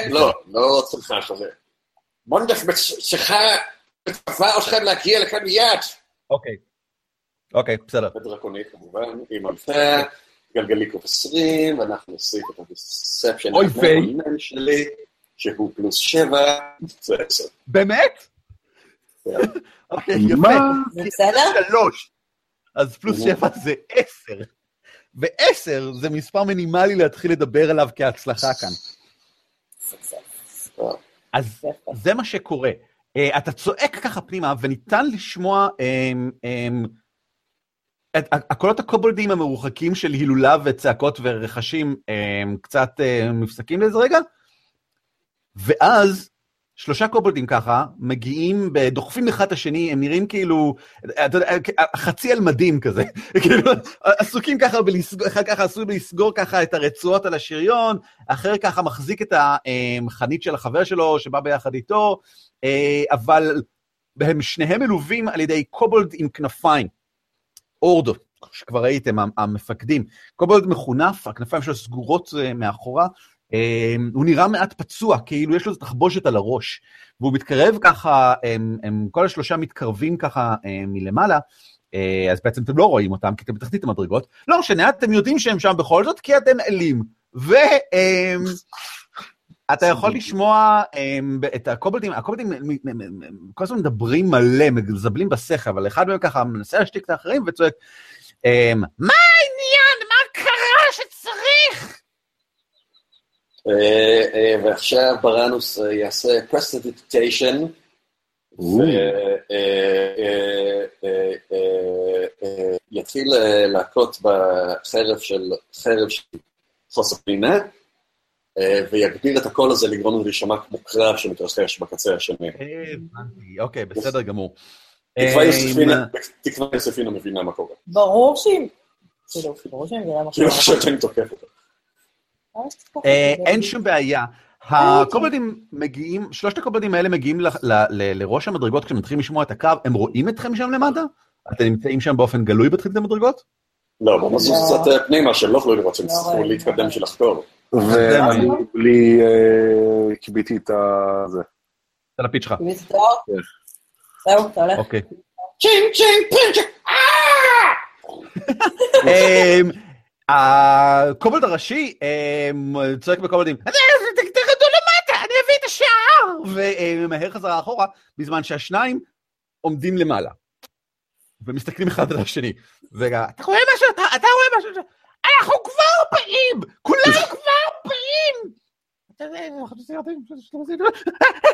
לא, לא צריכה כזה. מונדף צריכה, מצווה אתכם להגיע לכאן מיד. אוקיי. אוקיי, בסדר. בדרקונית כמובן, עם אלפה, גלגלי קוף 20, ואנחנו נוסיף את ה deception אוי ויי. שלי, שהוא פלוס 7, זה 10. באמת? אוקיי, יפה. בסדר? שלוש. אז פלוס שבע זה עשר. ועשר זה מספר מינימלי להתחיל לדבר עליו כהצלחה כאן. אז זה מה שקורה. Uh, אתה צועק ככה פנימה, וניתן לשמוע um, um, את הקולות הקובולדיים המרוחקים של הילולה וצעקות ורכשים um, קצת uh, מפסקים לאיזה רגע, ואז שלושה קובולדים ככה מגיעים, דוחפים אחד את השני, הם נראים כאילו, אתה יודע, חצי על מדים כזה, כאילו, עסוקים ככה, בלסגור, אחד ככה עשוי בלסגור ככה את הרצועות על השריון, אחר ככה מחזיק את החנית של החבר שלו שבא ביחד איתו, אה, אבל הם שניהם מלווים על ידי קובולד עם כנפיים, אורדו, שכבר ראיתם, המפקדים. קובולד מחונף, הכנפיים שלו סגורות אה, מאחורה, הוא נראה מעט פצוע, כאילו יש לו איזו תחבושת על הראש, והוא מתקרב ככה, הם, הם כל השלושה מתקרבים ככה אה, מלמעלה, אה, אז בעצם אתם לא רואים אותם, כי אתם בתחתית המדרגות. לא משנה, אתם יודעים שהם שם בכל זאת, כי אתם אלים. ו... אה, אתה יכול לשמוע um, את הקובלדים, הקובלדים כל הזמן מדברים מלא, מזבלים בשכל, אבל אחד מהם ככה מנסה להשתיק את האחרים וצועק, מה העניין? מה קרה שצריך? אה, אה, ועכשיו בראנוס אה, יעשה prestidigitation, ויתחיל להכות בחרב של חרב של חוספינה, ויגביר את הקול הזה לגרום לו להישמע כמו קרב שמתרחש בקצה השני. הבנתי, אוקיי, בסדר גמור. תקווה יוספינה- תקווה יוספינה מבינה מה קורה. ברור שהיא... כאילו, ברור שהיא מבינה מה כאילו קורה. חושבת שאני תוקף אותה. אה, אין שום בעיה. הקובלדים מגיעים, שלושת הקובלדים האלה מגיעים ל- ל- ל- לראש המדרגות כשהם מתחילים לשמוע את הקרב, הם רואים אתכם שם למטה? אתם נמצאים שם באופן גלוי בתחילת המדרגות? לא, בוא נזוז לא. קצת אה, פנימה, שהם לא יכולים לראות שהם לא צריכים. להתקדם בשביל לחקור. ואני בלי... אה, כיביתי את ה... זה. זה לפיד שלך. את האור. זהו, אתה הולך. אוקיי. צ'ינג צ'ינג פינצ'ק! הקובלד הראשי אמ, צועק בקובלדים, תרדו למטה, אני אביא את השער! וממהר חזרה אחורה, בזמן שהשניים עומדים למעלה. ומסתכלים אחד על השני. אתה רואה משהו? אתה אתה רואה משהו? אנחנו כבר באים! כולנו כבר באים!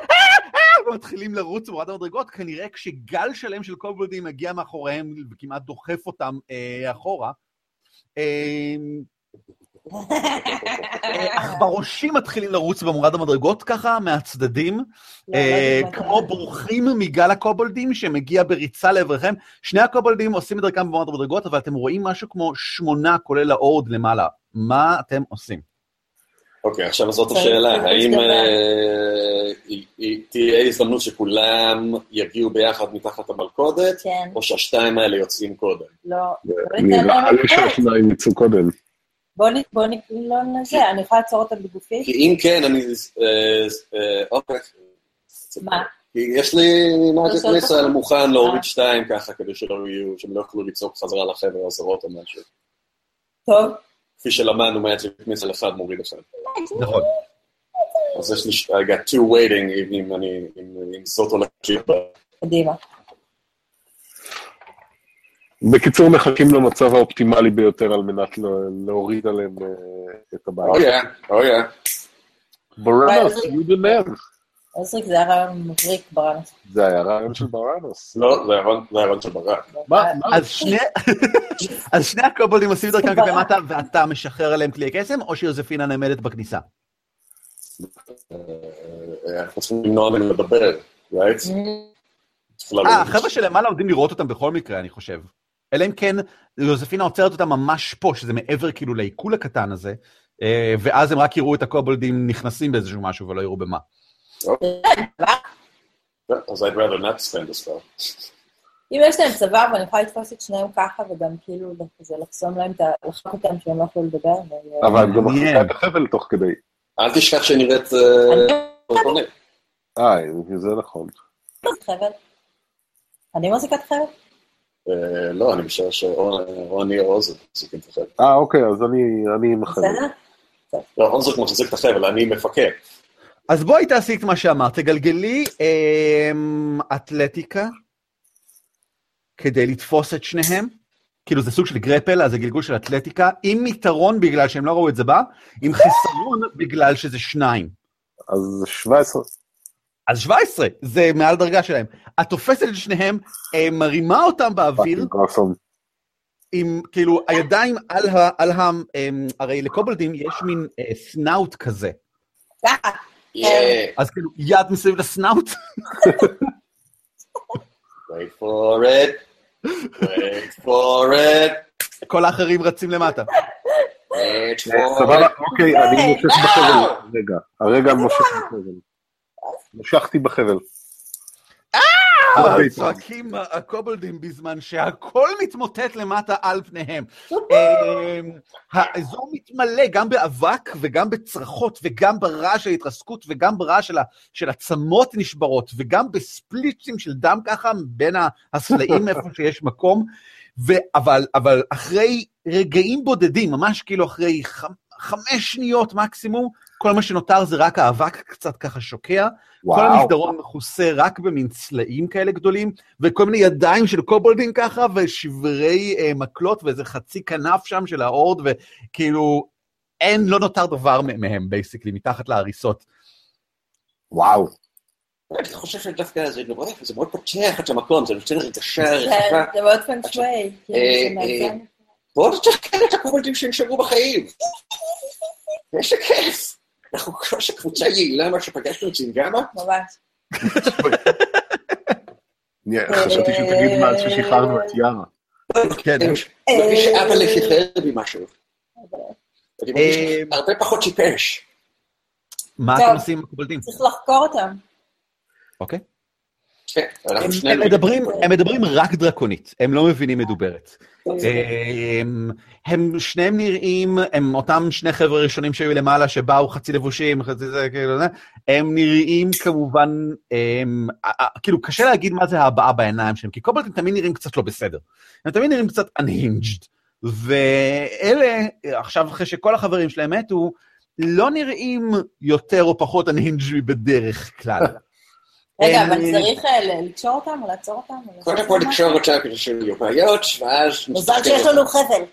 ומתחילים לרוץ במורד המדרגות, כנראה כשגל שלם של קובלדים מגיע מאחוריהם וכמעט דוחף אותם אה, אחורה. אה, אה, עכברושים מתחילים לרוץ במורד המדרגות ככה, מהצדדים, לא, לא אה, כמו. בורחים מגל הקובלדים שמגיע בריצה לעברכם. שני הקובלדים עושים את דרכם במורד המדרגות, אבל אתם רואים משהו כמו שמונה, כולל האורד למעלה. מה אתם עושים? אוקיי, עכשיו זאת השאלה. האם אה, תהיה הזדמנות שכולם יגיעו ביחד מתחת המלכודת, כן, או שהשתיים האלה יוצאים קודם? לא. נראה לי. שהשניים יצאו קודם. בוא נ... בוא נ... לא נזה, אני יכולה לעצור אותם בגופי? כי אם כן, אני... אה, אה, אוקיי. מה? כי יש לי מאג'יק אותו? מוכן להוריד. שתיים ככה, כדי שלא יהיו, שהם לא יוכלו לצעוק חזרה לחבר'ה הזרות או משהו. טוב. כפי שלמדנו, מאג'יק מיסל אחד מוריד אחד. נכון. אז יש לי, ש- I got two waiting, אם- אני, אם זאת הולכת להיות. קדימה. בקיצור, מחכים למצב האופטימלי ביותר על מנת לה- להוריד עליהם אה, את הבית. אוי, אוי, בראנוס, you the man. עוזריק זה היה רעיון מבריק ברנס. זה היה רעיון של בראנוס. לא, זה זה הרעיון של ברק. מה? אז שני, אז שני הקובלדים עושים את דרכם כלפי מטה, ואתה משחרר עליהם כלי קסם, או שיוזפינה נעמדת בכניסה? אה, אנחנו צריכים למנוע ממנו לדבר? צריך לעלות. אה, החבר'ה שלמעלה עומדים לראות אותם בכל מקרה, אני חושב. אלא אם כן, יוזפינה עוצרת אותם ממש פה, שזה מעבר כאילו לעיכול הקטן הזה, אה, ואז הם רק יראו את הקובלדים נכנסים באיזשהו משהו ולא יראו במה. אז I'd rather not spend a spell. אם יש להם צוואר ואני יכולה לתפוס את שניהם ככה, וגם כאילו כזה לחסום להם את ה... לחוק אותם שהם לא יכולים לדבר. ו- אבל גם. מחזיקה את החבל תוך כדי. אל תשכח שנראית... אני פורטונית. אה, זה נכון. אני מחזיקת חבל? אה, לא, אני משער שאו או עוזר מחזיקים את החבל. אה, אוקיי, אז אני אני עם החבל. בסדר? לא, עוזר מחזיק את החבל, אני מפקד. אז בואי תעשי את מה שאמרת, תגלגלי אמ, אתלטיקה כדי לתפוס את שניהם. כאילו זה סוג של גרפל, אז זה גלגול של אתלטיקה, עם יתרון בגלל שהם לא ראו את זה בה, עם חיסרון בגלל שזה שניים. אז 17. אז 17, זה מעל הדרגה שלהם. את תופסת את שניהם, אה, מרימה אותם באוויר. עם כאילו הידיים על ה... על ה אמ, הרי לקובלדים יש מין אה, סנאוט כזה. ככה. Yeah, אז כאילו יד מסביב לסנאוט, wait for it, wait for it, כל האחרים רצים למטה. wait for סבבה. אוקיי, אני מושך בחבל. רגע, הרגע מושך בחבל. משכתי בחבל. צועקים הקובלדים בזמן שהכל מתמוטט למטה על פניהם. אמ, האזור מתמלא גם באבק וגם בצרחות וגם ברעש של ההתרסקות וגם ברעש של עצמות נשברות וגם בספליצים של דם ככה בין הסלעים איפה שיש מקום. ו- אבל, אבל אחרי רגעים בודדים, ממש כאילו אחרי ח- חמש שניות מקסימום, כל מה שנותר זה רק האבק קצת ככה שוקע. כל וואו. המסדרון מכוסה רק במין סלעים כאלה גדולים, וכל מיני ידיים של קובולדים ככה, ושברי אה, מקלות, ואיזה חצי כנף שם של ה urd, וכאילו, אין, לא נותר דבר מהם, basically, מתחת להריסות. וואו. אני חושב שדווקא זה נורא, זה מאוד פותח את המקום, זה נותן הרגשה כן, רחבה. זה מאוד מאזן. בואו נתחקר את הקומולדים שנשארו בחיים. איזה כיף. אנחנו ממש קבוצה יעילה, מה שפגשנו את זינגמה. ממש. חשבתי שתגיד מאז ששחררנו את יארה. כן. אני מרגיש שאבא לשחרר בי משהו. אני מרגיש אה, הרבה פחות טיפש. מה. אתם עושים עם הקובלדים? צריך לחקור אותם. אוקיי. כן, הם-. הם מדברים, הם מדברים רק דרקונית, הם לא מבינים מדוברת. הם, הם שניהם נראים, הם אותם שני חבר'ה ראשונים שהיו למעלה, שבאו חצי לבושים, חצי זה, כאילו, הם נראים כמובן, הם, ה- כאילו, קשה להגיד מה זה ההבעה בעיניים שלהם, כי קובלטים תמיד נראים קצת לא בסדר. הם תמיד נראים קצת unhinged. ואלה, עכשיו אחרי שכל החברים שלהם מתו, לא נראים יותר או פחות unhinged מבדרך כלל. רגע, אבל צריך אה, לקשור אותם או לעצור אותם? קודם כל? לקשור אותה כדי שלא יהיו בעיות, ואז... מזל שיש לנו חבל.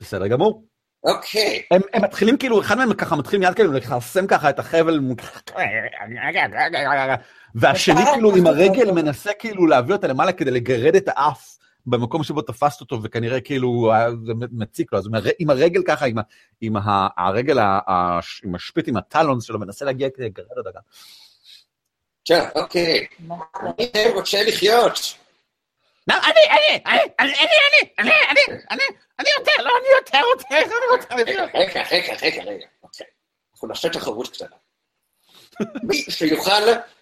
בסדר גמור. אוקיי. הם, הם מתחילים כאילו, אחד מהם ככה מתחיל מיד כאילו לכרסם ככה את החבל, והשני כאילו עם הרגל מנסה כאילו להביא אותה למעלה כדי לגרד את האף במקום שבו תפסת אותו, וכנראה כאילו אה, זה מציק לו, אז עם הרגל ככה, עם, הרגל, עם השפיט, עם הטלונס שלו, מנסה להגיע כדי לגרד אותה. טוב, אוקיי. מה? אני רוצה לחיות. לא, אני, אני, אני, אני, אני, אני, אני, אני, אני יותר, לא, אני יותר רוצה, אני רוצה רגע, רגע, רגע, רגע, רגע. אוקיי. אנחנו נעשה תחרות קטנה. מי שיוכל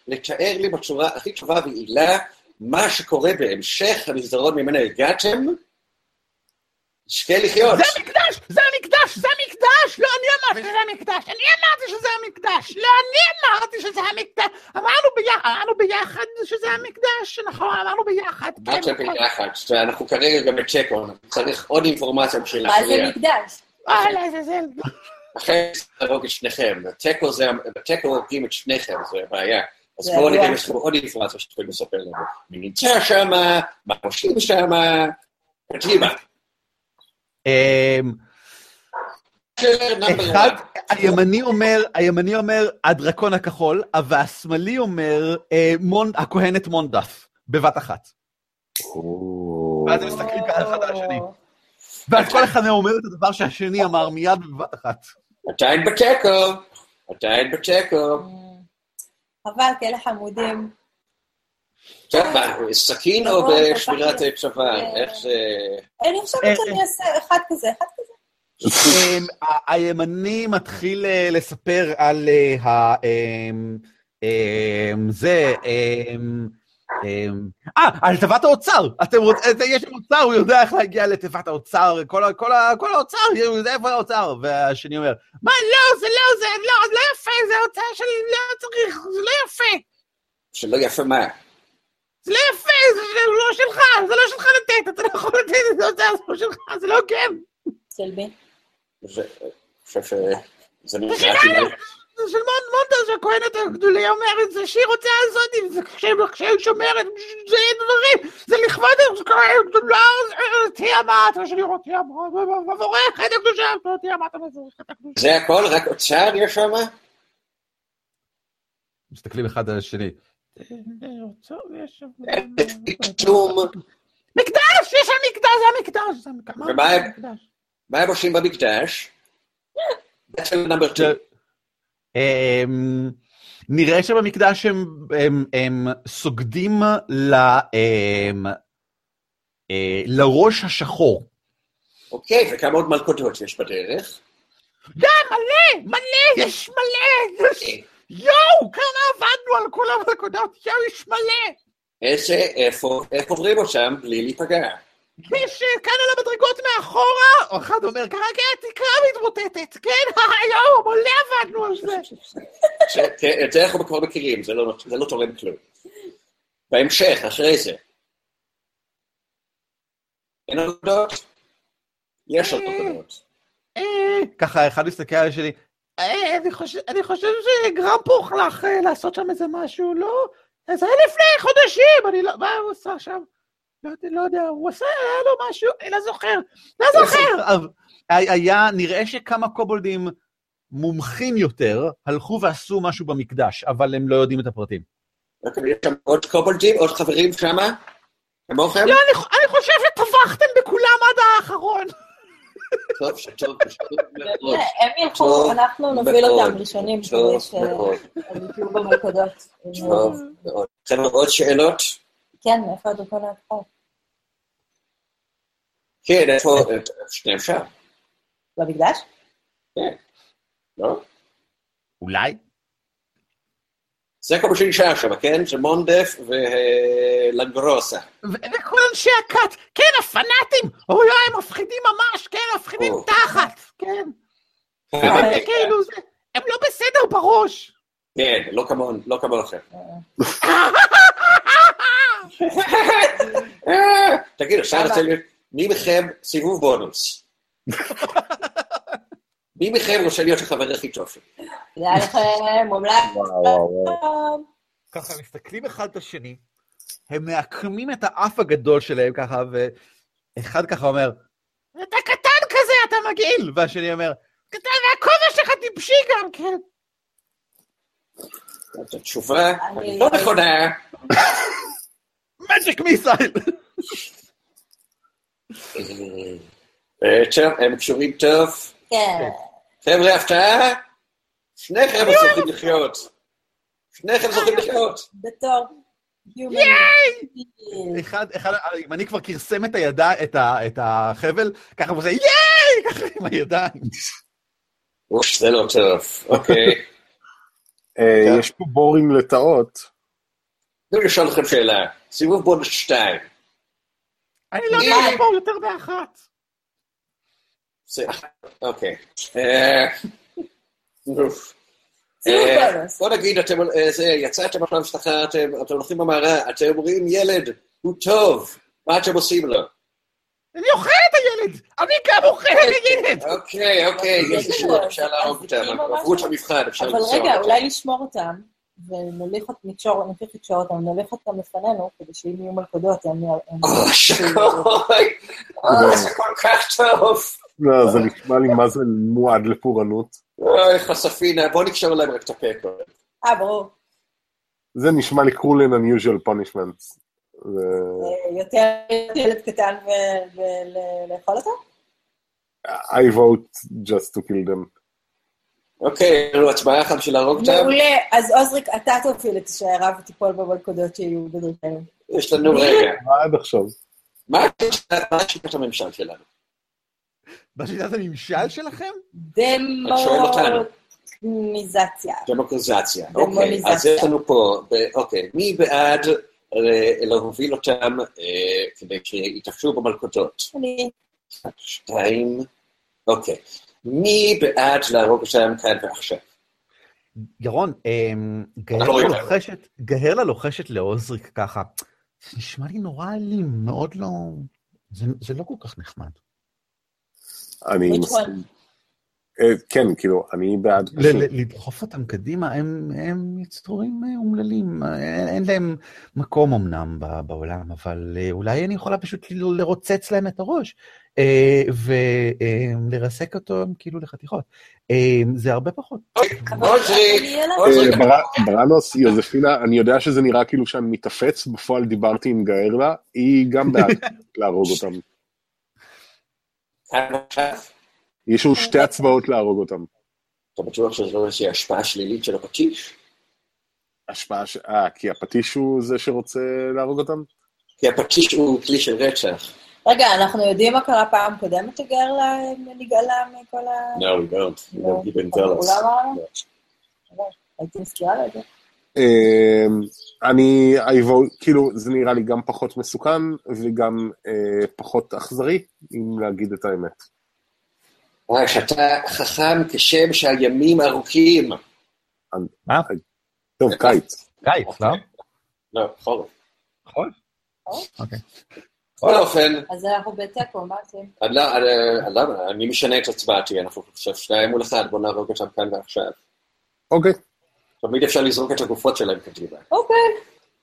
לתאר לי בצורה הכי טובה ויעילה מה שקורה בהמשך המסדרון ממנה הגעתם, יזכה לחיות. זה המקדש, זה המקדש, זה המקדש, לא אני אמרתי שזה המקדש, אני אמרתי שזה המקדש, לא אני אמרתי שזה המקדש, אמרנו ביחד, אמרנו ביחד שזה המקדש, נכון, אמרנו ביחד, כן, אמרתם נכון. ביחד, ואנחנו כרגע גם בצ'קו, צריך עוד אינפורמציה בשביל מה זה להכריע. מקדש? אה, לעזאזל. אחרי להרוג את שניכם, בתיקו זה, בתיקו הורגים את שניכם, זה הבעיה. אז זה בואו נראה. אם יש לכם עוד אינפורמציה שאתם יכולים לספר לנו. מי נמצא שמה, מה עושים שמה, קדימה. אמ, אחד. הימני אומר, הימני אומר הדרקון הכחול, והשמאלי אומר אה, הכהנת מונדף, בבת אחת. ואז הם מסתכלים ככה אחד על השני. ואז כל אחד מהם אומר את הדבר שהשני אמר מיד בבת אחת. עדיין בתיקו, עדיין בתיקו. חבל, כאלה חמודים. טוב, מה, סכין או נכון, בשבירת כך- צבא? איך זה... אני חושבת אה, שאני אעשה אחד כזה, אחד כזה. אמ, הימני מתחיל אה, לספר על אה, ה... אמ, אמ, זה... אה, על תיבת האוצר. אתם רוצים, יש אוצר, הוא יודע איך להגיע לתיבת האוצר, כל האוצר, הוא יודע איפה האוצר. והשני אומר, מה, לא, זה לא, זה לא, זה לא יפה, זה האוצר שלי, לא צריך, זה לא יפה. שלא יפה מה. זה לא יפה, זה לא שלך, זה לא שלך לתת, אתה לא יכול לתת את זה, זה לא שלך, זה לא הוגן. של מי? זה- חושב שזה נראה. כאילו... זה של מונ- מונטה שהכהנת הגדולה אומרת, זה שהיא רוצה לעשות עם זה כשהיא- שומרת, זה דברים, זה לכבוד הכהנת הגדולה, זה תיאמת, מה שאני רוצה, מבורכת הקדושה, תיאמת המבורכת הקדושה. זה הכל? רק אוצר יש שם? מסתכלים אחד על השני. ארצו מקדש! יש שם מקדש! זה המקדש! ומה הם עושים במקדש? נראה שבמקדש הם סוגדים לראש השחור. אוקיי, וכמה עוד מלכודות יש בדרך? גם, מלא! מלא! יש מלא! יואו, כמה עבדנו על כל המלכודות, יואו, יש מלא. איזה, איפה, איך עוברים אותם בלי להיפגע? יש אה, כאן על המדרגות מאחורה, אחד אומר, כרגע התקרה מתמוטטת, כן, יואו, מלא עבדנו על זה. כן, את זה אנחנו כבר מכירים, זה לא- זה לא תורם כלום. בהמשך, אחרי זה. אין מלכודות? יש עוד מלכודות. אה, ככה אחד מסתכל על השני, "אה, אני חושב- אני חושב שגרמפו הלך אה, לעשות שם איזה משהו, לא? זה היה לפני חודשים, אני לא... מה הוא עשה שם? לא יודע, לא יודע, הוא עשה, היה לו משהו, אני לא זוכר, לא זוכר. היה, נראה שכמה קובולדים מומחים יותר הלכו ועשו משהו במקדש, אבל הם לא יודעים את הפרטים. אוקיי, יש שם עוד קובלדים, עוד חברים שמה? כמוכם? לא, אני, אני חושב שטבחתם בכולם עד האחרון. טוב, שטוב, שטוב מאוד. הם ילכו, טוב אנחנו נוביל. אותם ראשונים, טוב מאוד. שהם יפלו במלכודות. טוב מאוד. חבר'ה, עוד שאלות? כן, מאיפה הדרכון האחרון? כן, איפה, שניהם שם, במקדש? לא? אולי? זה כל מה שנשאר שם, כן? זה מונדף ולגרוסה. וכל אנשי הכת, כן, הפנאטים, אוי הם מפחידים ממש, כן, מפחידים. תחת, כן. זה כאילו, הם לא בסדר בראש. כן, לא כמוהם, לא כמוכם. תגיד, עכשיו למה? רוצה להיות... מי מכם סיבוב בונוס? מי מכם רוצה להיות החבר הכי טוב שלי? תודה לכם, מומלץ. ככה מסתכלים אחד את השני, הם מעקמים את האף הגדול שלהם ככה, ואחד ככה אומר, אתה קטן כזה, אתה מגעיל, והשני אומר, קטן, והכובע שלך טיפשי גם, כן. התשובה אני- לא נכונה. מג'יק מיסייל. טוב, הם קשורים טוב. כן. חבר'ה, הפתעה? שניכם זוכים לחיות. שניכם זוכים לחיות. בתור being. אחד, אחד, אם אני כבר כרסם את הידה, את, ה, את החבל, ככה הוא עושה ייי! ככה עם הידיים. אוף, זה לא טוב. אוקיי. אה, כן. יש פה בורים לטאות. תנו לי לשאול אתכם שאלה. סיבוב בונוס שתיים. אני לא יודע ייי! לפה יותר באחת. זה- אוקיי. אה, אוף. אה. בוא נגיד, יצאתם עכשיו משפחה, אתם הולכים במערה, אתם אומרים, ילד, הוא טוב, מה אתם עושים לו? אני אוכל את הילד! אני גם אוכל את הילד! אוקיי, אוקיי, יש יש אישור, אפשר להרוג אותם, או עברו את? המבחן, אפשר אבל למסור רגע, אותם. אולי לשמור אותם, ונוליך אותם, נקשור, נמשיך לקשור אותם, לפנינו, כדי שאם יהיו מלכודות, הם... אוי, שקוי, אוי, זה כל כך טוב. לא, זה נשמע לי מה זה מועד לפורענות. אוי, חשפינה, בוא נקשור להם רק את הפה. אה, ברור. זה נשמע לי cruel and unusual punishment. אה, יותר ילד קטן ולאכול אותו? I vote just to kill them. אוקיי, יש לנו הצבעה אחת בשביל להרוג אותם. מעולה. אז עוזריק, אתה תוביל את השיירה ותיפול במלכודות שיהיו בדרכנו. יש לנו רגע. מה עד עכשיו? מה מה שיטת הממשל שלנו? בשיטת הממשל שלכם? דמוניזציה. דמוקרטיזציה. אוקיי, דמוניזציה. אז יש לנו פה, אוקיי, מי בעד להוביל אותם אה, כדי שיתאפשו במלכודות? אני... שתיים, אוקיי. מי בעד להרוג אותם כאן ועכשיו? ירון, אמ, לא גהרלה יודע. לוחשת, לעוזריק ככה. זה נשמע לי נורא אלים, מאוד לא... זה, זה לא כל כך נחמד. אני מסכים. אה, כן, כאילו, אני בעד לדחוף אותם קדימה, הם, הם יצורים אה, אומללים, אה, אין, להם מקום אמנם ב- בעולם, אבל אולי אני יכולה פשוט לרוצץ להם את הראש ולרסק אותו כאילו לחתיכות. זה הרבה פחות. אבל עוזריק, אני ילד. עוזריק, אה, בר- ברנוס, יוזפינה, אני יודע שזה נראה כאילו שאני מתאפץ, בפועל דיברתי עם גארלה, היא גם בעד להרוג אותם. יש לנו שתי הצבעות להרוג אותם. אתה בטוח שזו לא איזושהי השפעה שלילית של הפטיש? השפעה ש... אה, כי הפטיש הוא זה שרוצה להרוג אותם? כי הפטיש הוא כלי של רצח. רגע, אנחנו יודעים מה קרה פעם קודמת שגרלה נגאלה מכל ה... No, we don't. We לא. don't even הוא tell us. לא? הייתי מזכירה לו את זה. אמ, אני, כאילו, זה נראה לי גם פחות מסוכן וגם אה, פחות אכזרי, אם להגיד את האמת. אה, שאתה חכם כשם שהימים ארוכים. מה? טוב, קיץ. קיץ, לא? לא, חורף. נכון? אוקיי. בכל אופן, אז אנחנו בתיקו, מה עושים? אני לא- למה? אני משנה את הצבעתי, אנחנו עכשיו שניים מול אחד, בוא נהרוג אותם כאן ועכשיו. אוקיי, תמיד אפשר לזרוק את הגופות שלהם קדימה. אוקיי.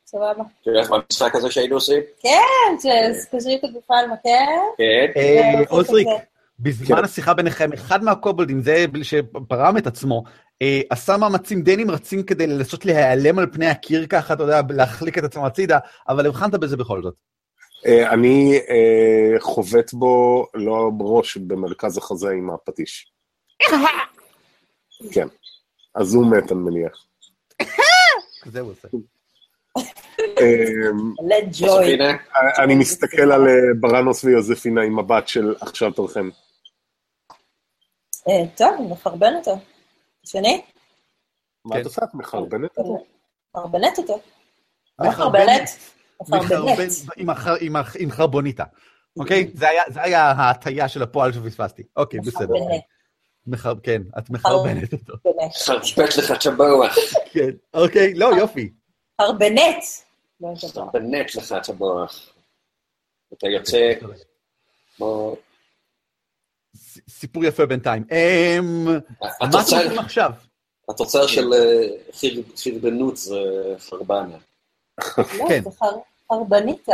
סבבה. תראה איך במשחק הזה שהיינו עושים? כן, שקושרים את הגופה על מקל. כן. אה, ועושים עוזריק, כזה. בזמן כן. השיחה ביניכם, אחד מהקובלדים, זה שפרם את עצמו, אה, עשה מאמצים די נמרצים כדי לנסות להיעלם על פני הקיר ככה, אתה יודע, להחליק את עצמו הצידה, אבל הבחנת בזה בכל זאת. אה, אני אה, חובט בו, לא בראש, במרכז החזה עם הפטיש. כן. אז הוא מת, אני מניח. זה הוא עושה. הנה, אני מסתכל על אה, ברנוס ויוזפינה עם מבט של עכשיו תורכם. אה, טוב, נחרבן אותו. שני? מה כן. את עושה? את מחרבנת אותו? מחרבנת אותו. מחרבנת. מחרבנת. מחרבן. עם חרבוניטה. אוקיי? זה היה ההטייה של הפועל שפספסתי. אוקיי, בסדר. מחרבנת. מחר- כן, את מחרבנת אותו. חרבט לך את המוח. כן, אוקיי, לא, יופי. חרבנת. לא יודע. חרבנט לך את המוח. אתה יוצא כמו... ס- סיפור יפה בינתיים. אמ, מה אתם עושים עכשיו? התוצר של אה, חיר- חרבנות זה חרבנה. לא, כן. חרבניתה.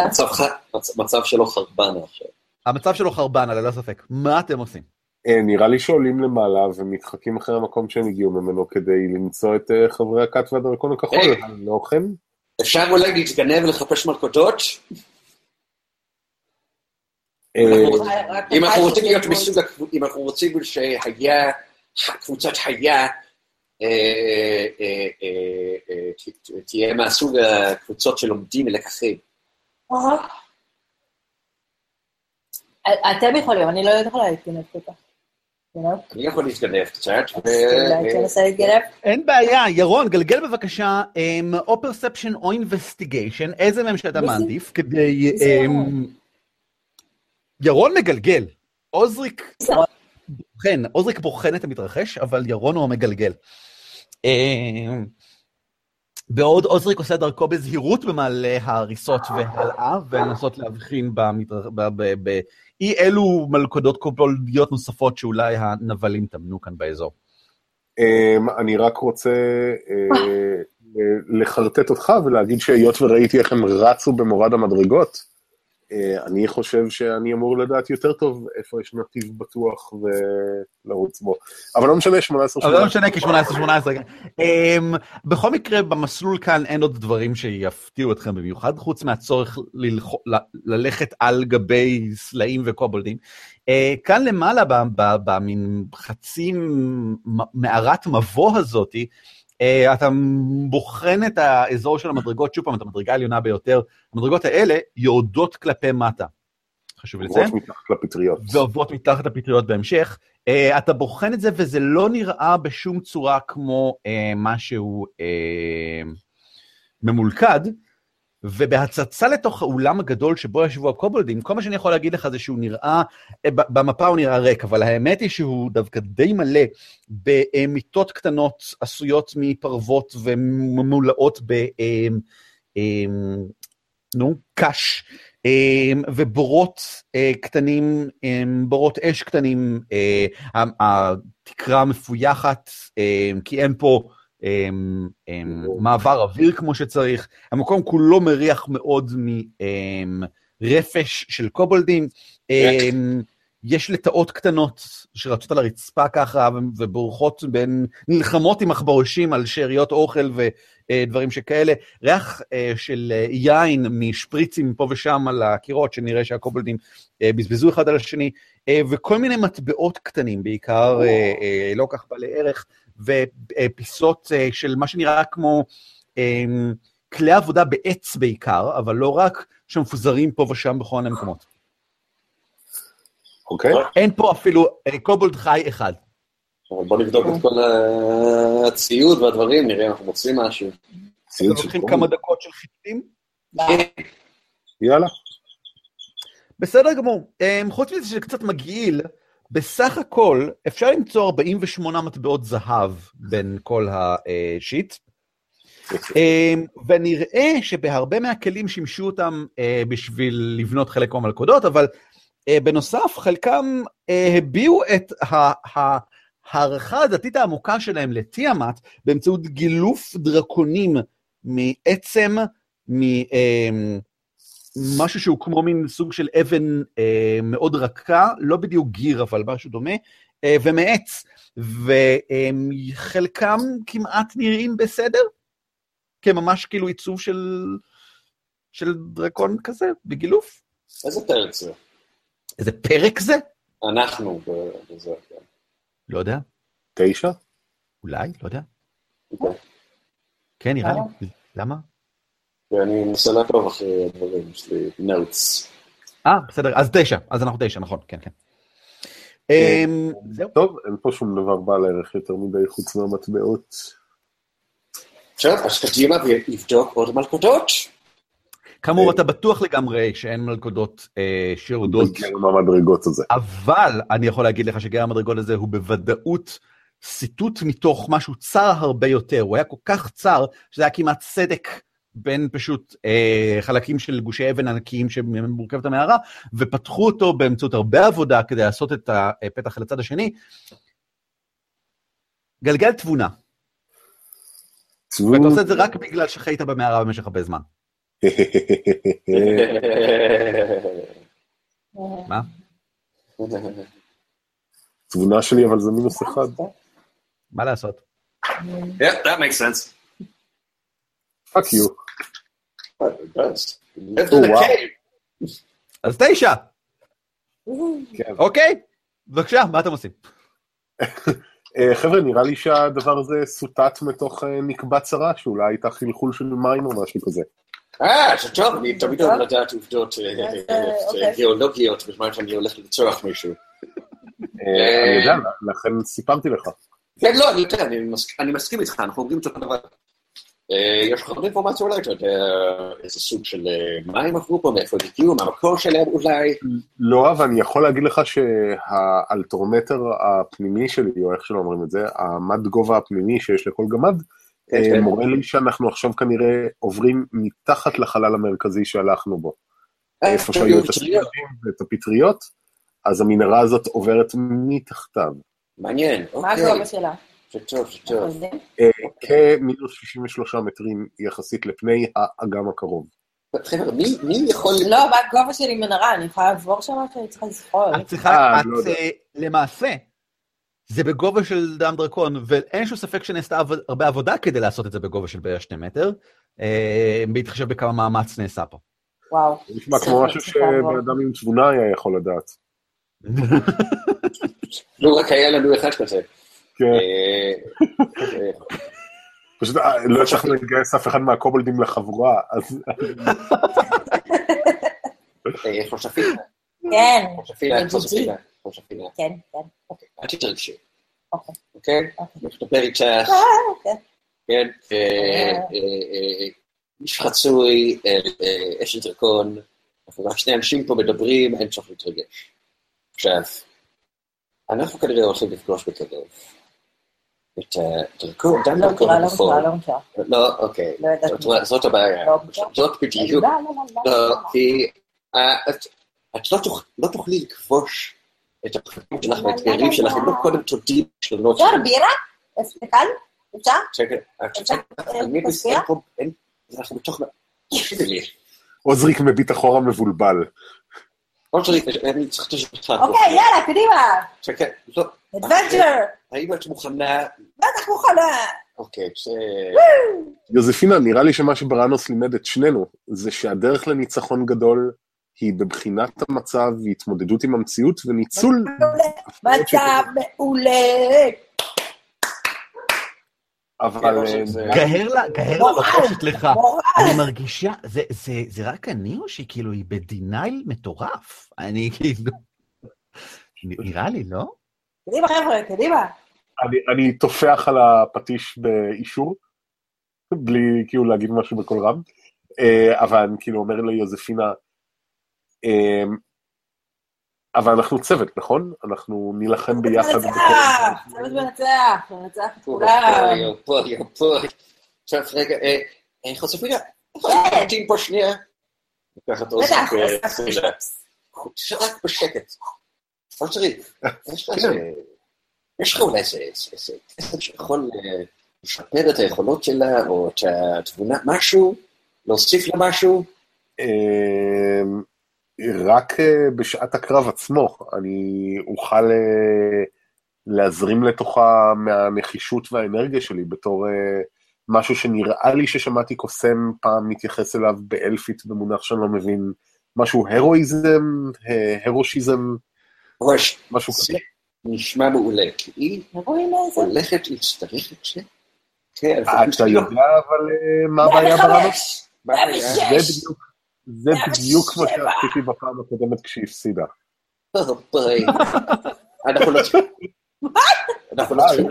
מצב שלו חרבנה עכשיו. המצב שלו חרבנה, ללא ספק. מה אתם עושים? אה, נראה לי שעולים למעלה ומתחקים אחרי המקום שהם הגיעו ממנו כדי למצוא את אה, חברי הכת והדרקון הכחול. היי. לא כן? אפשר אולי להתגנב ולחפש מלכודות? אה, אם אנחנו רוצים להיות מסוג, אם אנחנו רוצים שהיה, קבוצת חיה, אה, אה, אה, אה, ת- תהיה מהסוג הקבוצות שלומדים לקחים. אה. אתם יכולים, אני לא יכולה להתגנב כל כך. אני יכול להתגנב קצת, ו- אולי תנסה להתגנב? אין בעיה, ירון, גלגל בבקשה, אמ, או perception או investigation, איזה מהם שאתה? מעדיף, כדי... אמ, ירון? מגלגל. עוזריק. בוחן, עוזריק בוחן את המתרחש, אבל ירון הוא המגלגל. אמ, בעוד עוזריק עושה דרכו בזהירות במעלה ההריסות והלאה, ולנסות להבחין במתר- ב- ב- ב- אי אלו מלכודות קובלדיות נוספות שאולי הנבלים טמנו כאן באזור. אמ, אני רק רוצה אה, לחרטט אותך ולהגיד שהיות וראיתי איך הם רצו במורד המדרגות, אני חושב שאני אמור לדעת יותר טוב איפה יש נתיב בטוח ולרוץ בו. אבל לא משנה, 18 אבל לא משנה, כי 18-18. כן. אמ, בכל מקרה, במסלול כאן אין עוד דברים שיפתיעו אתכם במיוחד, חוץ מהצורך ללכת על גבי סלעים וקובולדים. אה, כאן למעלה, במין חצי מערת מבוא הזאתי, אה, אתה בוחן את האזור של המדרגות, שוב פעם, את המדרגה העליונה ביותר. המדרגות האלה יורדות כלפי מטה. חשוב לציין. עוברות מתחת לפטריות. ועוברות מתחת לפטריות בהמשך. Uh, אתה בוחן את זה וזה לא נראה בשום צורה כמו uh, משהו uh, ממולכד, ובהצצה לתוך האולם הגדול שבו ישבו הקובולדים, כל מה שאני יכול להגיד לך זה שהוא נראה, ב- במפה הוא נראה ריק, אבל האמת היא שהוא דווקא די מלא במיטות קטנות עשויות מפרוות וממולאות ב... uh, um, נו, קש, אמ, ובורות אה, קטנים, אמ, בורות אש קטנים, אה, התקרה מפויחת, אמ, כי אין פה אמ, אמ, מעבר אוויר כמו שצריך, המקום כולו מריח מאוד מרפש של קובולדים, אמ, יש לטאות קטנות שרצות על הרצפה ככה ובורחות בין, נלחמות עם עכברושים על שאריות אוכל ודברים שכאלה. ריח אה, של אה, יין משפריצים פה ושם על הקירות, שנראה שהקובלדים אה, בזבזו אחד על השני, אה, וכל מיני מטבעות קטנים, בעיקר אה, אה, לא כך בעלי ערך, ופיסות אה, של מה שנראה כמו אה, כלי עבודה בעץ בעיקר, אבל לא רק, שמפוזרים פה ושם בכל מיני מקומות. אוקיי? אין פה אפילו אה, קובולד חי אחד. אבל בוא נבדוק את כל הציוד והדברים, נראה אם אנחנו מוצאים משהו. ציוד של קובולד. כמה דקות של חיטים? יאללה. בסדר גמור. אמ, חוץ מזה שזה קצת מגעיל, בסך הכל אפשר למצוא 48 מטבעות זהב בין כל השיט, אמ, ונראה שבהרבה מהכלים שימשו אותם אה, בשביל לבנות חלק מהמלכודות, אבל אה, בנוסף, חלקם אה, הביעו את ההערכה הדתית העמוקה שלהם לתיאמת באמצעות גילוף דרקונים מעצם ממשהו שהוא כמו מין סוג של אבן אה, מאוד רכה, לא בדיוק גיר, אבל משהו דומה, אה, ומעץ, וחלקם כמעט נראים בסדר, כממש כאילו עיצוב של, של דרקון כזה, בגילוף. איזה פרק זה? איזה פרק זה? אנחנו בזה, כן. לא יודע. תשע? אולי, לא יודע. אוקיי. כן, נראה לי. למה? ואני מנסה לעקוב אחרי הדברים, יש לי נוטס. אה, בסדר, אז תשע, אז אנחנו תשע, נכון, כן, כן. אמ, זהו. טוב, אין פה שום דבר בעל ערך יותר מדי חוץ מהמטבעות. טוב, אז קדימה ונבדוק עוד מלכודות. כאמור, אתה בטוח לגמרי שאין מלכודות אה, שיורדות, גרם המדרגות הזה. אבל אני יכול להגיד לך שגרם המדרגות הזה הוא בוודאות ציטוט מתוך משהו צר הרבה יותר. הוא היה כל כך צר, שזה היה כמעט סדק בין פשוט אה, חלקים של גושי אבן ענקיים שמורכבת המערה, ופתחו אותו באמצעות הרבה עבודה כדי לעשות את הפתח לצד השני. גלגל תבונה, ואתה עושה את זה רק בגלל שחיית במערה במשך הרבה זמן. מה? תבונה שלי, אבל זה מינוס אחד. מה לעשות? Yeah, that makes sense. פאק יו. It does. Lived Oh, in a wow. cave. אז תשע, כן. אוקיי? בבקשה, מה אתם עושים? אה, חבר'ה, נראה לי שהדבר הזה סוטט מתוך אה, נקבה צרה, שאולי הייתה חלחול של מים או משהו כזה. אה, זה טוב, אני תמיד אוהב לדעת עובדות אה, אוקיי. גיאולוגיות בזמן שאני הולך לרצוח מישהו. אני יודע, לכן סיפרתי לך. כן, לא, אני יודע, אני מסכים איתך, אנחנו אומרים את אותו דבר. אה, יש לך עוד אינפורמציה אולי, אתה יודע איזה סוג של אה, מים עברו פה, מאיפה הם הגיעו, מה המקור שלהם אולי? לא, אבל אני יכול להגיד לך שהאלטרומטר הפנימי שלי, או איך שלא אומרים את זה, המד גובה הפנימי שיש לכל גמד, כן, אה, כן. מורה לי שאנחנו עכשיו כנראה עוברים מתחת לחלל המרכזי שהלכנו בו. איפה שהיו את. הספרים ואת הפטריות, אז המנהרה הזאת עוברת מתחתיו. מעניין, מה אוקיי. הגובה שלה? טוב. אחוזים? אה, כמינוס 63 מטרים יחסית לפני האגם הקרוב. חבר'ה, מי- יכול... לא, מה הגובה שלי מנהרה? אני יכולה לעבור שם או שאני צריכה לזחול? את צריכה, אה, את לא. אה, למעשה, זה בגובה של דם דרקון, ואין שום ספק שנעשתה הרבה עבודה כדי לעשות את זה בגובה של בערך שני מטר, בהתחשב בכמה מאמץ נעשה פה. וואו. זה נשמע כמו משהו. שבן אדם עם תבונה היה יכול לדעת. לו רק היה לנו אחד כזה. כן, אה, אה, פשוט אה, לא הצלחנו לגייס אף אחד מהקובלדים לחבורה, אז אה, חושפינה, כן, חושפינה, אה, חושפינה, חושפינה. כן, כן. אוקיי, אל תתרגשי, אוקיי. אוקיי? אוקיי. איתך, אה, כן. כן? אה, אה, אה, איש חצוי, אה, אה, אשת דרקון, אנחנו רק שני אנשים פה מדברים, אין צורך להתרגש. עכשיו, אנחנו כנראה הולכים לפגוש בקרוב את הדרקון, דם לא דרקון מכירה, לא. מכירה, לא מכירה. לא, אוקיי. לא יודעת זאת- הבעיה. לא. זאת בדיוק. לא, לא, לא, לא, לא, לא. כי אה, את- לא תוכ- לא תוכלי לכבוש את הפחדים שלך ואת היריב שלך, אם לא קודם תודי שלונות אפשר בירה? אפשר? אפשר? אפשר? אה, פה, אין, אנחנו בתוך... עוזריק מביט אחורה מבולבל. עוד שלי, אני צריך לשאול אותך. אוקיי, יאללה, קדימה. שקט. לא, אדוונצ'ר. האם את מוכנה? בטח מוכנה. אוקיי, זה... יוזפינה, נראה לי שמה שבראנוס לימד את שנינו, זה שהדרך לניצחון גדול היא בבחינת המצב והתמודדות עם המציאות וניצול... מצב מעולה. אבל... כן, אה, גהר לה, גהר לה. לחושת לך. אני מרגישה, זה, זה, זה רק אני או שהיא כאילו, היא בדינייל מטורף? אני כאילו... נראה לי, לא? קדימה, חבר'ה, קדימה. אני, אני טופח על הפטיש באישור, בלי כאילו להגיד משהו בקול רם, אה, אבל אני כאילו אומר ליוזפינה, אבל אנחנו צוות, נכון? אנחנו נילחם ביחד. בכל- מנצח, צוות מנצח, מנצח את כולם. יו פוי. עכשיו רגע, אה, אה, חשופיה, כן. תמתין פה שנייה. לקחת עוד בטח, סיפור, עשר אה, פושאפס. רק בשקט. לא צריך. יש לך אולי קסם שיכול אה, לשפר את היכולות שלה, או את התבונה, משהו, להוסיף למשהו? אה, רק אה, בשעת הקרב עצמו, אני אוכל אה, להזרים לתוכה מהנחישות והאנרגיה שלי בתור אה, משהו שנראה לי ששמעתי קוסם פעם מתייחס אליו באלפית במונח שאני לא מבין, משהו הרואיזם, הרושיזם, ראש, משהו כזה. זה נשמע מעולה, כי היא? הולכת להצטרך את זה? כן, אתה יודע אבל מה הבעיה ברמה? 105! מה הבעיה? זה בדיוק, זה בדיוק מה שעשיתי בפעם הקודמת כשהיא הפסידה. Boy. אנחנו לא צריכים... אנחנו לא צריכים...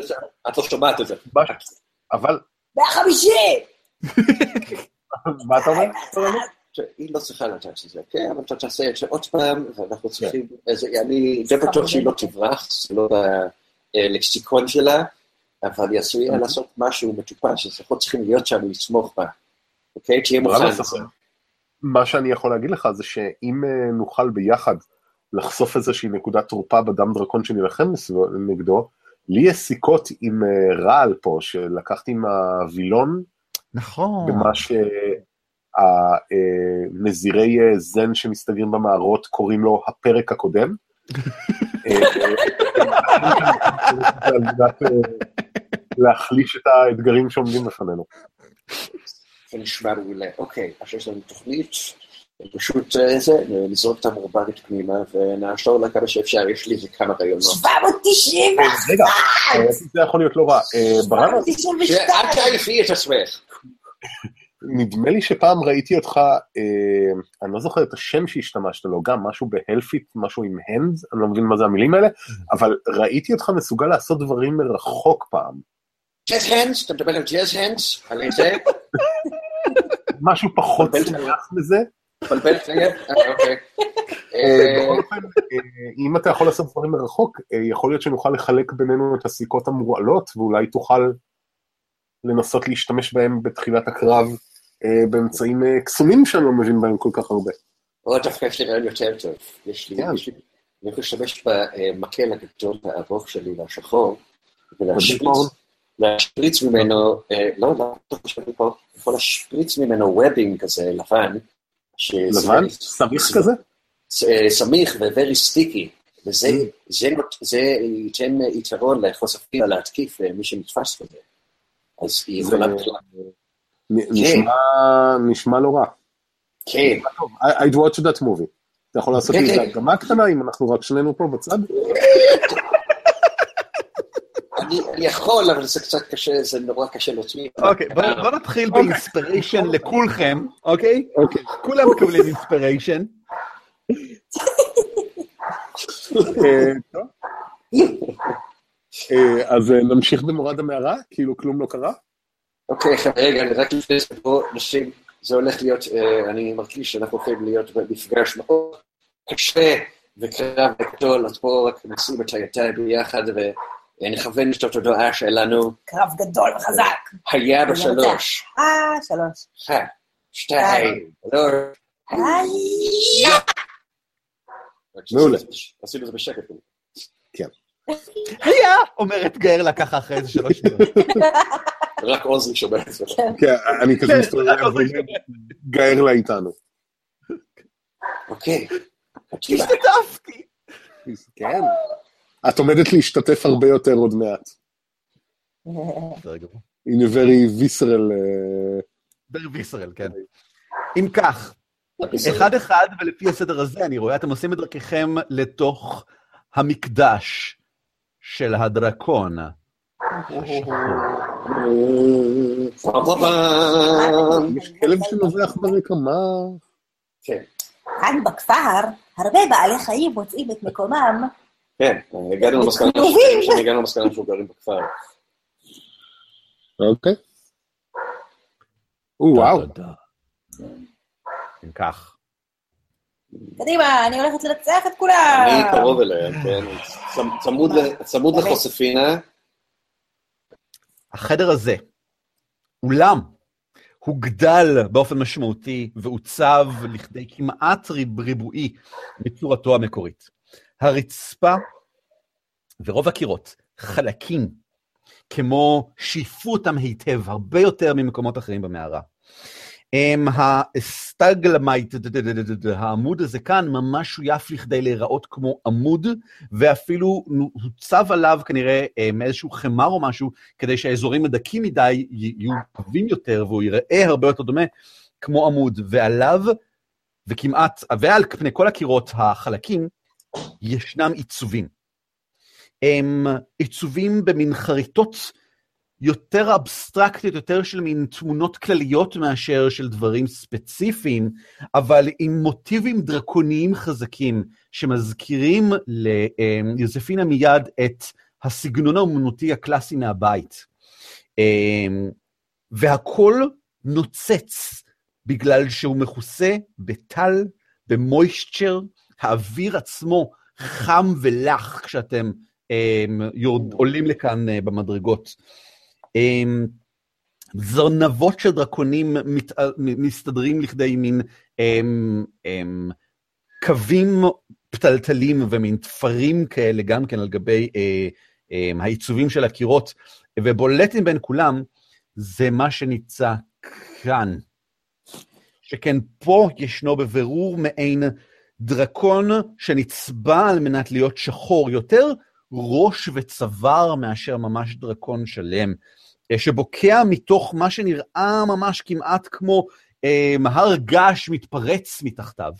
את לא שומעת את זה. מה- אבל, 150! מה אתה אומר? היא לא צריכה לדעת את זה, כן, אבל אתה תעשה את זה עוד פעם, ואנחנו צריכים... איזה- אני די בטוח שהיא לא תברח, זה לא בלקסיקון שלה, אבל היא עשויה לעשות משהו מטופש, אז אנחנו צריכים להיות שם ולתמוך בה. אוקיי? תהיה מוכן. מה שאני יכול להגיד לך זה שאם אה, נוכל ביחד לחשוף איזושהי נקודת תורפה בדם דרקון מסביבו- נגדו, לי יש סיכות עם אה, רעל פה, שלקחתי מהווילון, נכון. במה שהנזירי אה, זן שמסתגרים במערות קוראים לו הפרק הקודם. להחליש את האתגרים שעומדים בפנינו. זה נשמע מעולה. אוקיי, אז יש לנו תוכנית, פשוט אה, זה, נזרוק את המורבנת פנימה ונעשור לה כמה שאפשר, יש לי איזה כמה רעיונות. 790! רגע, אה, זה יכול להיות לא רע. אה, ברנר, 792! אל תעיפי את עצמך. נדמה לי שפעם ראיתי אותך, אה, אני לא זוכר את השם שהשתמשת לו, גם משהו בהלפית, משהו עם הנד, אני לא מבין מה זה המילים האלה, אבל ראיתי אותך מסוגל לעשות דברים מרחוק פעם. ג'אז הנדס, אתה מדבר על ג'אז הנדס? על איזה? משהו פחות צומח מזה. את היד? אה, אוקיי. אה, אה, בכל אופן, אם אתה יכול לעשות דברים מרחוק, יכול להיות שנוכל לחלק בינינו את הסיכות המורעלות, ואולי תוכל לנסות להשתמש בהם בתחילת הקרב באמצעים קסומים שאני לא מבין בהם כל כך הרבה. או דווקא יש לי רעיון יותר טוב. יש לי, כן. אני יכול להשתמש במקל הגדול הארוך שלי והשחור, בדיוק. להשפריץ ממנו, אה, לא, לא, לא לי יכול להשפריץ ממנו וובינג כזה לבן, לבן? סמיך כזה? אה, סמיך ו-very sticky, וזה Mm. זה ייתן יתרון לחושפים להתקיף למי שנתפס בזה. אז היא יכולה... נ- נשמע- נשמע לא רע. כן, I'd watch that movie. אתה יכול לעשות לי כן, איזה כן. הגמה קטנה אם אנחנו רק שנינו פה בצד? אני יכול, אבל זה קצת קשה, זה נורא קשה להוציא. אוקיי, בוא בוא נתחיל באינספיריישן לכולכם, אוקיי? כולם מקבלים אינספיריישן. אה, אז אה, נמשיך במורד המערה? כאילו כלום לא קרה? אוקיי, רגע, אני רק לפני זה פה, נשים, זה הולך להיות, אה, אני מרגיש שאנחנו הולכים להיות במפגש מאוד קשה וקרב גדול, אז בואו רק נשים את הידיים ביחד ונכוון את התודעה שלנו. קרב גדול וחזק. היה בשלוש. אה, שלוש. אחת, שתיים, שלוש. היי! מעולה. עשינו את זה בשקט. היה! אומרת גארלה ככה אחרי איזה שלוש שניות. רק עוזרי שומע את זה. כן, אני כזה כן, מסתובב, גאר לה איתנו. אוקיי. השתתפתי! כן. את עומדת להשתתף הרבה יותר עוד מעט. In a very visceral... בר ויסרל, כן. אם כך, אחד אחד ולפי הסדר הזה, אני רואה, אתם עושים את דרככם לתוך המקדש של הדרקון. יש כלב שנובח ברקע, מה? כן, כאן בכפר, הרבה בעלי חיים מוצאים את מקומם. כן, הגענו למסקנה כלובים. הגענו למסקנה שאנחנו גרים בכפר. אוקיי. או, וואו. אם כך, קדימה, אני הולכת לנצח את כולם. אני קרוב אליהם, כן, צמ- צמוד לחוספינה, החדר הזה, אולם, הוגדל באופן משמעותי ועוצב לכדי כמעט ריב- ריבועי מצורתו המקורית. הרצפה ורוב הקירות חלקים, כמו שייפו אותם היטב, הרבה יותר ממקומות אחרים במערה. ה stalagmite, העמוד הזה כאן, ממש שויף לכדי להיראות כמו עמוד, ואפילו הוצב עליו כנראה אמ, איזשהו חמר או משהו, כדי שהאזורים הדקים מדי יהיו טובים יותר, והוא ייראה הרבה יותר דומה כמו עמוד, ועליו, וכמעט, ועל פני כל הקירות החלקים, ישנם עיצובים. הם עיצובים במין חריטות יותר אבסטרקטיות, יותר של מין תמונות כלליות מאשר של דברים ספציפיים, אבל עם מוטיבים דרקוניים חזקים, שמזכירים ליוזפינה מיד את הסגנון האומנותי הקלאסי מהבית. אמ, והכל נוצץ בגלל שהוא מכוסה בטל, במויסצ'ר, האוויר עצמו חם ולח כשאתם אמ, יורד, עולים לכאן אה, במדרגות. אמ, זרנבות של דרקונים מת, מסתדרים לכדי מין הם, הם, קווים פתלתלים ומין תפרים כאלה גם כן על גבי אה, אה, העיצובים של הקירות, ובולטים בין כולם זה מה שנמצא כאן. שכן פה ישנו בבירור מעין דרקון שנצבע על מנת להיות שחור, יותר ראש וצוואר מאשר ממש דרקון שלם. אה, שבוקע מתוך מה שנראה ממש כמעט כמו אה, הר געש מתפרץ מתחתיו,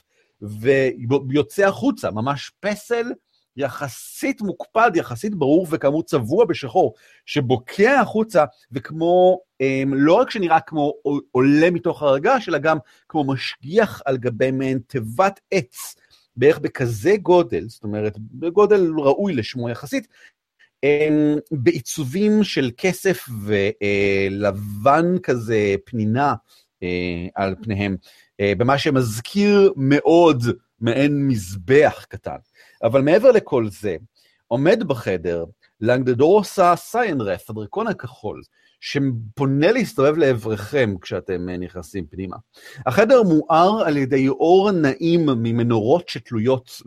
ויוצא החוצה, ממש פסל יחסית מוקפד, יחסית ברור, וכאמור צבוע בשחור, שבוקע החוצה, וכמו, לא רק שנראה כמו עולה מתוך הר געש, אלא גם כמו משגיח על גבי מעין תיבת עץ. בערך בכזה גודל, זאת אומרת, בגודל ראוי לשמו יחסית, בעיצובים של כסף ולבן כזה פנינה אה, על פניהם, אה, במה שמזכיר מאוד מעין מזבח קטן. אבל מעבר לכל זה, עומד בחדר לנגדדורסה סיינרף, הדרקון הכחול, שפונה להסתובב לעברכם כשאתם אה, נכנסים פנימה. החדר מואר על ידי אור נעים ממנורות שתלויות,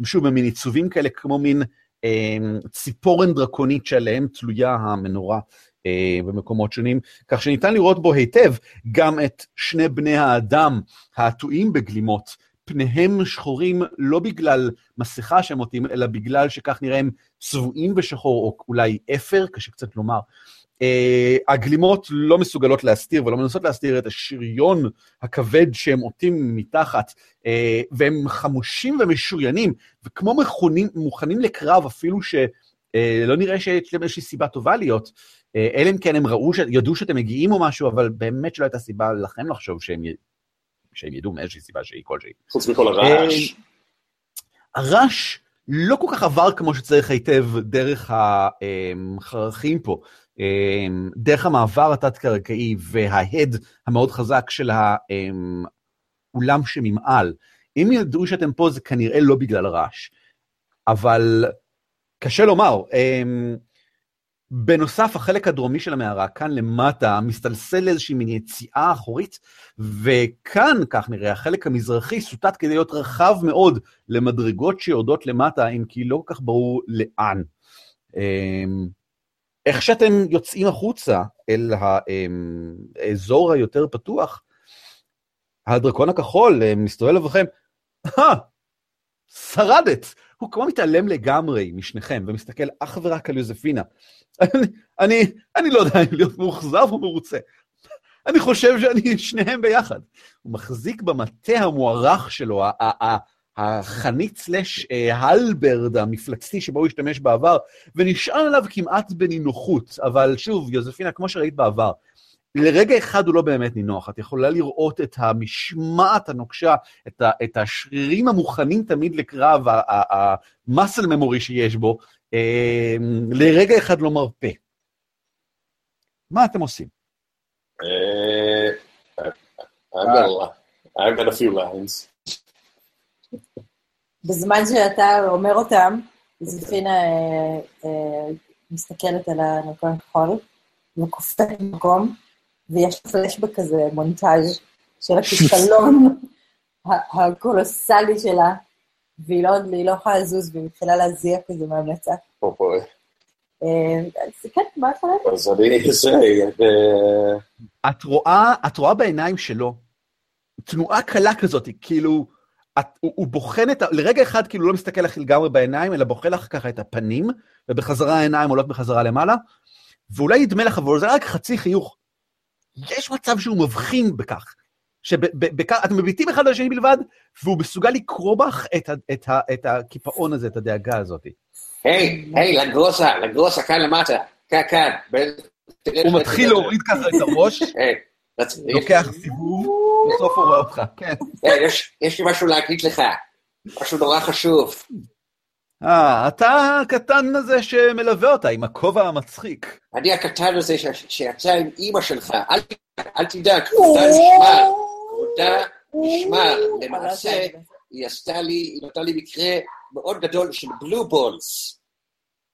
ושוב, במין עיצובים כאלה כמו מין אמ, ציפורן דרקונית שעליהם תלויה המנורה אה, במקומות שונים, כך שניתן לראות בו היטב גם את שני בני האדם העטועים בגלימות, פניהם שחורים לא בגלל מסכה שהם עוטים, אלא בגלל שכך נראה הם צבועים בשחור, או אולי אפר, קשה קצת לומר. Uh, הגלימות לא מסוגלות להסתיר ולא מנסות להסתיר את השריון הכבד שהם עוטים מתחת, uh, והם חמושים ומשוריינים, וכמו מכונים, מוכנים לקרב אפילו שלא uh, נראה שיש להם איזושהי סיבה טובה להיות, אלא אם כן הם ראו, ידעו שאתם מגיעים או משהו, אבל באמת שלא הייתה סיבה לכם לחשוב שהם, שהם ידעו מאיזושהי סיבה שהיא כלשהי. חוץ מכל הרעש. הרעש לא כל כך עבר כמו שצריך היטב דרך החרכים פה. אמ, דרך המעבר התת-קרקעי וההד המאוד חזק של האולם שממעל, אם ידעו שאתם פה זה כנראה לא בגלל רעש, אבל קשה לומר. אמ, בנוסף, החלק הדרומי של המערה, כאן למטה, מסתלסל לאיזושהי מין יציאה אחורית, וכאן, כך נראה, החלק המזרחי סוטט כדי להיות רחב מאוד למדרגות שיורדות למטה, אם כי לא כל כך ברור לאן. אמ, איך שאתם יוצאים החוצה אל האזור היותר פתוח, הדרקון הכחול אה, מסתובב לבכם, אה, שרדת! הוא כמו מתעלם לגמרי משניכם ומסתכל אך ורק על יוזפינה. אני, אני, אני לא יודע אם להיות מאוכזב או מרוצה. אני חושב שאני שניהם ביחד. הוא מחזיק במטה המוערך שלו, החנית סלאש הלברד המפלצתי שבו הוא השתמש בעבר, ונשען עליו כמעט בנינוחות, אבל שוב, יוזפינה, כמו שראית בעבר, לרגע אחד הוא לא באמת נינוח, את יכולה לראות את המשמעת הנוקשה, את, ה, את השרירים המוכנים תמיד לקרב, המסל ממורי שיש בו, אה, לרגע אחד לא מרפה. מה אתם עושים? Uh, I've got a few lines. בזמן שאתה אומר אותם, זפינה אה, אה, מסתכלת על הנקון הכחול, וקופאת במקום, ויש פלשבק כזה, מונטאז' של הכישלון הקולוסלי שלה, והיא לא, לא יכולה לזוז, והיא מתחילה להזיע כזה מהמצע. אה, אז כן, מה יכול להגיד? אז אני, זה, את רואה בעיניים שלו תנועה קלה כזאת, כאילו, את, הוא, הוא בוחן את ה... לרגע אחד כאילו לא מסתכל לך לגמרי בעיניים, אלא בוחן לך ככה את הפנים, ובחזרה העיניים עולות בחזרה למעלה, ואולי ידמה לך, אבל זה רק חצי חיוך. יש מצב שהוא מבחין בכך, שאתם מביטים אחד על השני בלבד, והוא מסוגל לקרוא בך את, ה, את, ה, את הקיפאון הזה, את הדאגה הזאת. היי, היי, לגרוסה, לגרוסה, כאן למטה, כאן, כאן. הוא מתחיל להוריד ככה את הראש, רצ- לוקח סיבוב, בסוף הוא רואה אותך, כן. היי, יש- לי משהו להגיד לך, משהו נורא חשוב. אה, אתה הקטן הזה שמלווה אותה עם הכובע המצחיק. אני הקטן הזה שיצא עם אימא שלך, אל תדאג, כבודה נשמר, כבודה נשמר. למעשה, היא עשתה לי, היא נתנה לי מקרה מאוד גדול של בלו בולס.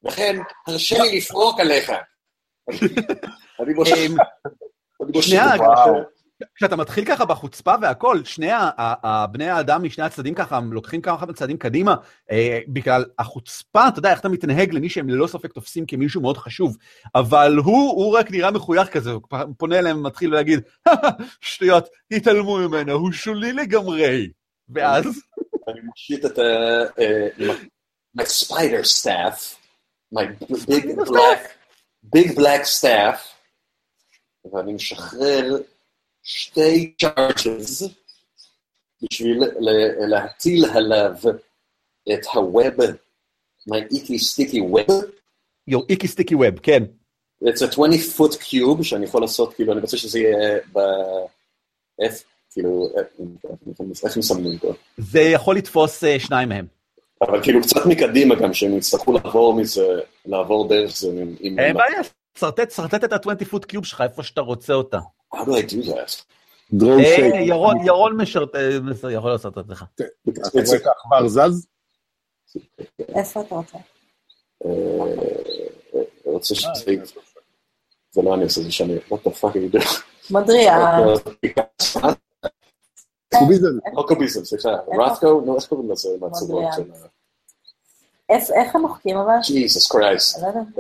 לכן, הרשה לי לפרוק עליך. אני מושך, אמ, אני מושך. שנייה. כשאתה מתחיל ככה בחוצפה והכל, שני ה- ה- ה- בני האדם משני הצדדים ככה, הם לוקחים כמה צעדים קדימה, אה, בגלל החוצפה, אתה יודע איך אתה מתנהג למי שהם ללא ספק תופסים כמישהו מאוד חשוב, אבל הוא, הוא רק נראה מחוייך כזה, הוא פונה אליהם ומתחיל להגיד, שטויות, התעלמו ממנו, הוא שולי לגמרי. ואז, אני מושיט את ה... אה, my spider staff, my big black, big black staff, ואני משחרר שתי צ'ארג'ס בשביל להטיל עליו את הווב, my icky sticky web. יו, איקי סטיקי ווב, כן. It's a 20 foot cube שאני יכול לעשות, כאילו, אני רוצה שזה יהיה ב... F, כאילו, איך- איך מסמנים אותו? זה יכול לתפוס אה, שניים מהם. אבל כאילו קצת מקדימה גם, שהם יצטרכו לעבור מזה, לעבור דרך זה אין בעיה, שרטט, שרטט את ה-20 פוט קיוב שלך איפה שאתה רוצה אותה. How do I do that? דרום אה, שייק. ירון, ירון משרת, אה, בסדר, יכול לעשות את זה. אתה רואה את העכבר זז? איפה אתה רוצה? אה, אני רוצה שזה... זה לא אני עושה, זה שאני... fuck are you doing? מדריע. קוביזם. לא קוביזם, סליחה. רת'קו? נו, איך קוראים לזה? מהצורות של ה... איך הם מוחקים אבל? ג'יזוס קרייסט.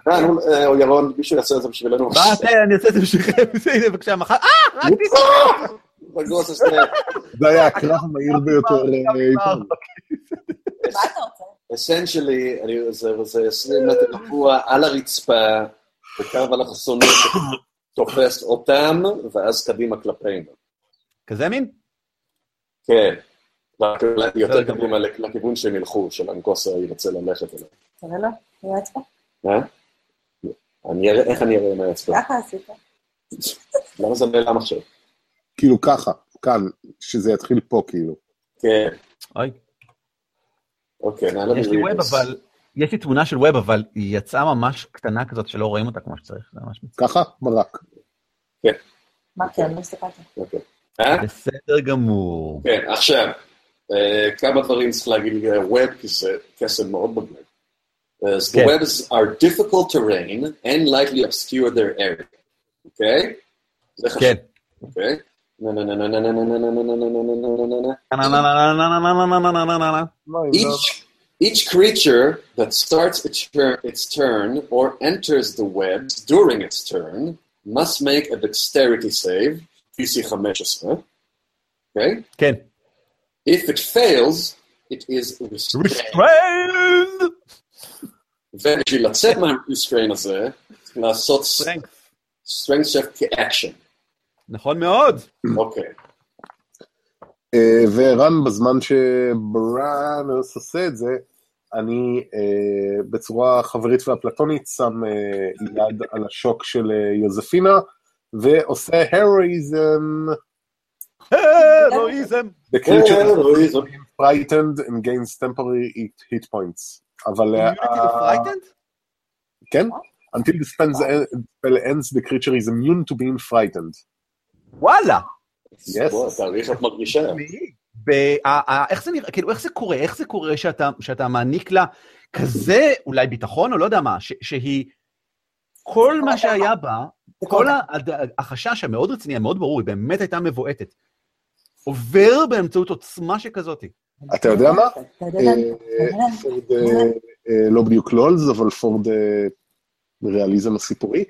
אה, אה, או ירון, מישהו יעשה את זה בשבילנו. מה, אני אעשה את זה בשבילכם, הנה בבקשה, מחר, אה, רק בגוס הזה. זה היה הקרב המהיר ביותר אה, אי פעם. מה אתה רוצה? אסנשלי, זה זה 20 מטר קבוע על הרצפה, בקו אלכסוני שתופס אותם, ואז קדימה כלפינו. כזה מין? כן. רק יותר. קדימה לכיוון שהם ילכו, שלנקוסה ירצה ללכת אליו. תראה לו, עם האצבע. אה? אני אראה, איך אני אראה עם האצבע? ככה עשית. למה זה נעלם עכשיו? כאילו ככה, כאן, שזה יתחיל פה כאילו. כן, אוי, אוקיי, נעלם יש לי ווב, אבל, יש לי תמונה של ווב, אבל היא יצאה ממש קטנה כזאת שלא רואים אותה כמו שצריך, זה ממש מצחיק. ככה, מרק. מה כן, לא הסתכלתי. אוקיי. אה? בסדר גמור. כן, עכשיו, כמה דברים צריך להגיד, מאוד מגניב. The webs are difficult terrain and likely obscure their area. אוקיי? זה חשוב. כן. אוקיי? Each, each creature that starts its turn or enters the web during its turn must make a dexterity save, PC 15. אוקיי? כן. If it fails, it is restrained. restrained! ובשביל לצאת מהריסטריין הזה, צריך לעשות Strength. strength check כאקשן. נכון מאוד. אוקיי. אה, וערן, בזמן שבראנוס עושה את זה, אני אה, בצורה חברית ואפלטונית שם אה, יד על השוק של אה, יוזפינה, ועושה הרואיזם. הרואיזם. The creature אה, הרואיזם. is frightened and gains temporary hit- points. אבל... אה, כן? Until the spell ends, the creature is immune to being frightened. וואלה. תאריך את מרגישה. איך זה נראה, כאילו, איך זה קורה? איך זה קורה שאתה, שאתה מעניק לה כזה, אולי ביטחון, או לא יודע מה, ש, שהיא, כל מה שהיה בה, כל החשש המאוד רציני, המאוד ברור, היא באמת הייתה מבועטת, עובר באמצעות עוצמה שכזאת. אתה יודע מה? לאן- אה, אה, לא בדיוק לולס, אבל for the הריאליזם הסיפורי.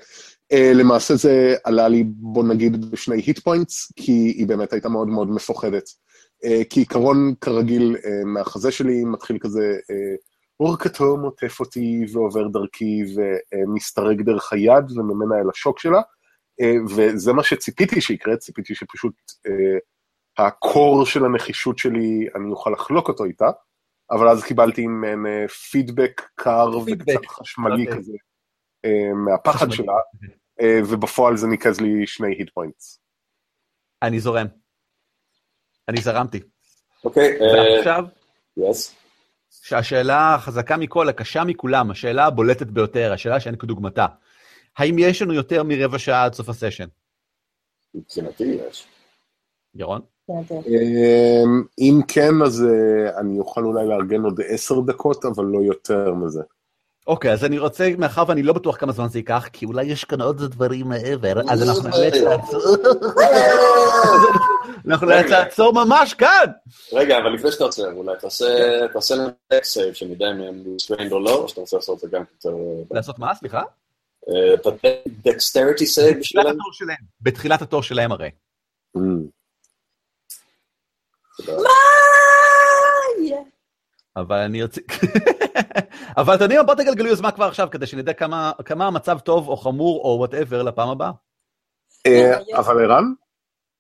אה, למעשה זה עלה לי, בוא נגיד, בשני היט פוינטס, כי היא באמת הייתה מאוד מאוד מפוחדת. כי עיקרון, כרגיל, מהחזה שלי מתחיל כזה, אור כתום עוטף אותי ועובר דרכי ומסתרק דרך היד וממנה אל השוק שלה, וזה מה שציפיתי שיקרה, ציפיתי שפשוט הקור של הנחישות שלי, אני אוכל לחלוק אותו איתה, אבל אז קיבלתי מעין אה, פידבק קר פידבק. וקצת חשמלי אוקיי. כזה אה, מהפחד. שלה, אה, ובפועל זה ניקז לי שני hit points. אני זורם. אני זרמתי. אוקיי, אה, ועכשיו. שהשאלה החזקה מכל, הקשה מכולם, השאלה הבולטת ביותר, השאלה שאין כדוגמתה. האם יש לנו יותר מרבע שעה עד סוף הסשן? מבחינתי יש. ירון? אמ, אם כן, אז אה, אני אוכל אולי לארגן עוד עשר דקות, אבל לא יותר מזה. אוקיי, אז אני רוצה, מאחר ואני לא בטוח כמה זמן זה ייקח, כי אולי יש כאן עוד דברים מעבר, אז אנחנו נאלץ לעצור. אנחנו נאלץ לעצור ממש כאן! רגע, אבל לפני שאתה עוצר, אולי תעשה dex save, שנדע אם הם restrained או לא, או שאתה רוצה לעשות את זה גם יותר... לעשות מה? סליחה? dexterity save בתחילת בשבילם? התור שלהם. בתחילת התור שלהם הרי. מה יהיה? אבל אני ארצה... אבל אתם יודעים, מה, בוא תגלגלו יוזמה כבר עכשיו, כדי שנדע כמה כמה המצב טוב או חמור או whatever לפעם הבאה. אה, יש. אבל ערן,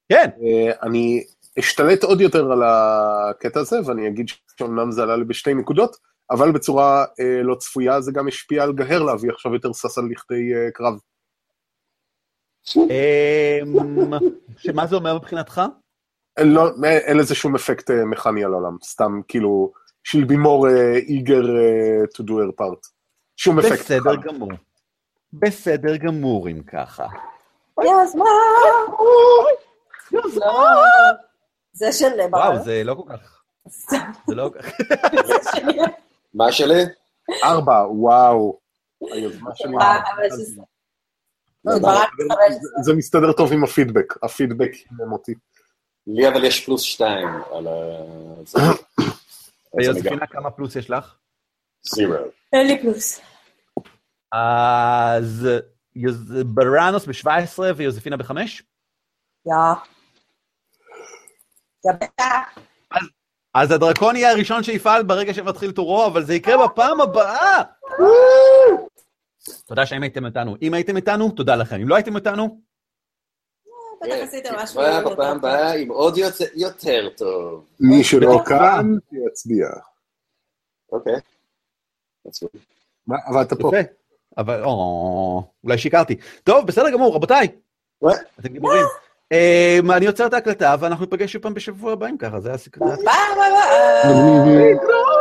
כן, אה, אני אשתלט עוד יותר על הקטע הזה, ואני אגיד שאומנם זה עלה לי בשתי נקודות, אבל בצורה אה, לא צפויה זה גם השפיע על גהר להביא עכשיו יותר על לכדי אה, קרב. אמ, שמה זה אומר מבחינתך? אין, לא, אין לזה שום אפקט אה, מכני על העולם, סתם כאילו, she'll be more uh, eager uh, to do her part. שום אפקט. בסדר מכני. גמור. בסדר גמור אם ככה. יוזמה! יוזמה! זה של וואו, ברל. זה לא כל כך... זה לא כל כך... מה שלי? ארבע, וואו. היוזמה שלי. אה, זה- לא, זה מסתדר טוב עם הפידבק, הפידבק הימם אותי. לי אבל יש פלוס שתיים על ה... זה. אז אני גם יוזפינה, כמה פלוס יש לך? זירו. אין לי פלוס. אז בראנוס ב-17 ויוזפינה ב-5? יא. יא בטח. אז הדרקון יהיה הראשון שיפעל ברגע שמתחיל תורו, אבל זה יקרה בפעם הבאה! תודה שהאם הייתם איתנו. אם הייתם איתנו, תודה לכם. אם לא הייתם איתנו, בטח עשיתם משהו. יותר בפעם. הבאה עם עוד יותר- טוב. מי שלא. כאן, יצביע. אוקיי. אבל אתה פה. אבל, או, אולי שיקרתי. טוב, בסדר גמור, רבותיי, מה? אתם גיבורים. אמ, אני עוצר את ההקלטה, ואנחנו ניפגש שוב פעם בשבוע הבא אם ככה, זה הסיכוי. ביי ביי ביי. להתראות.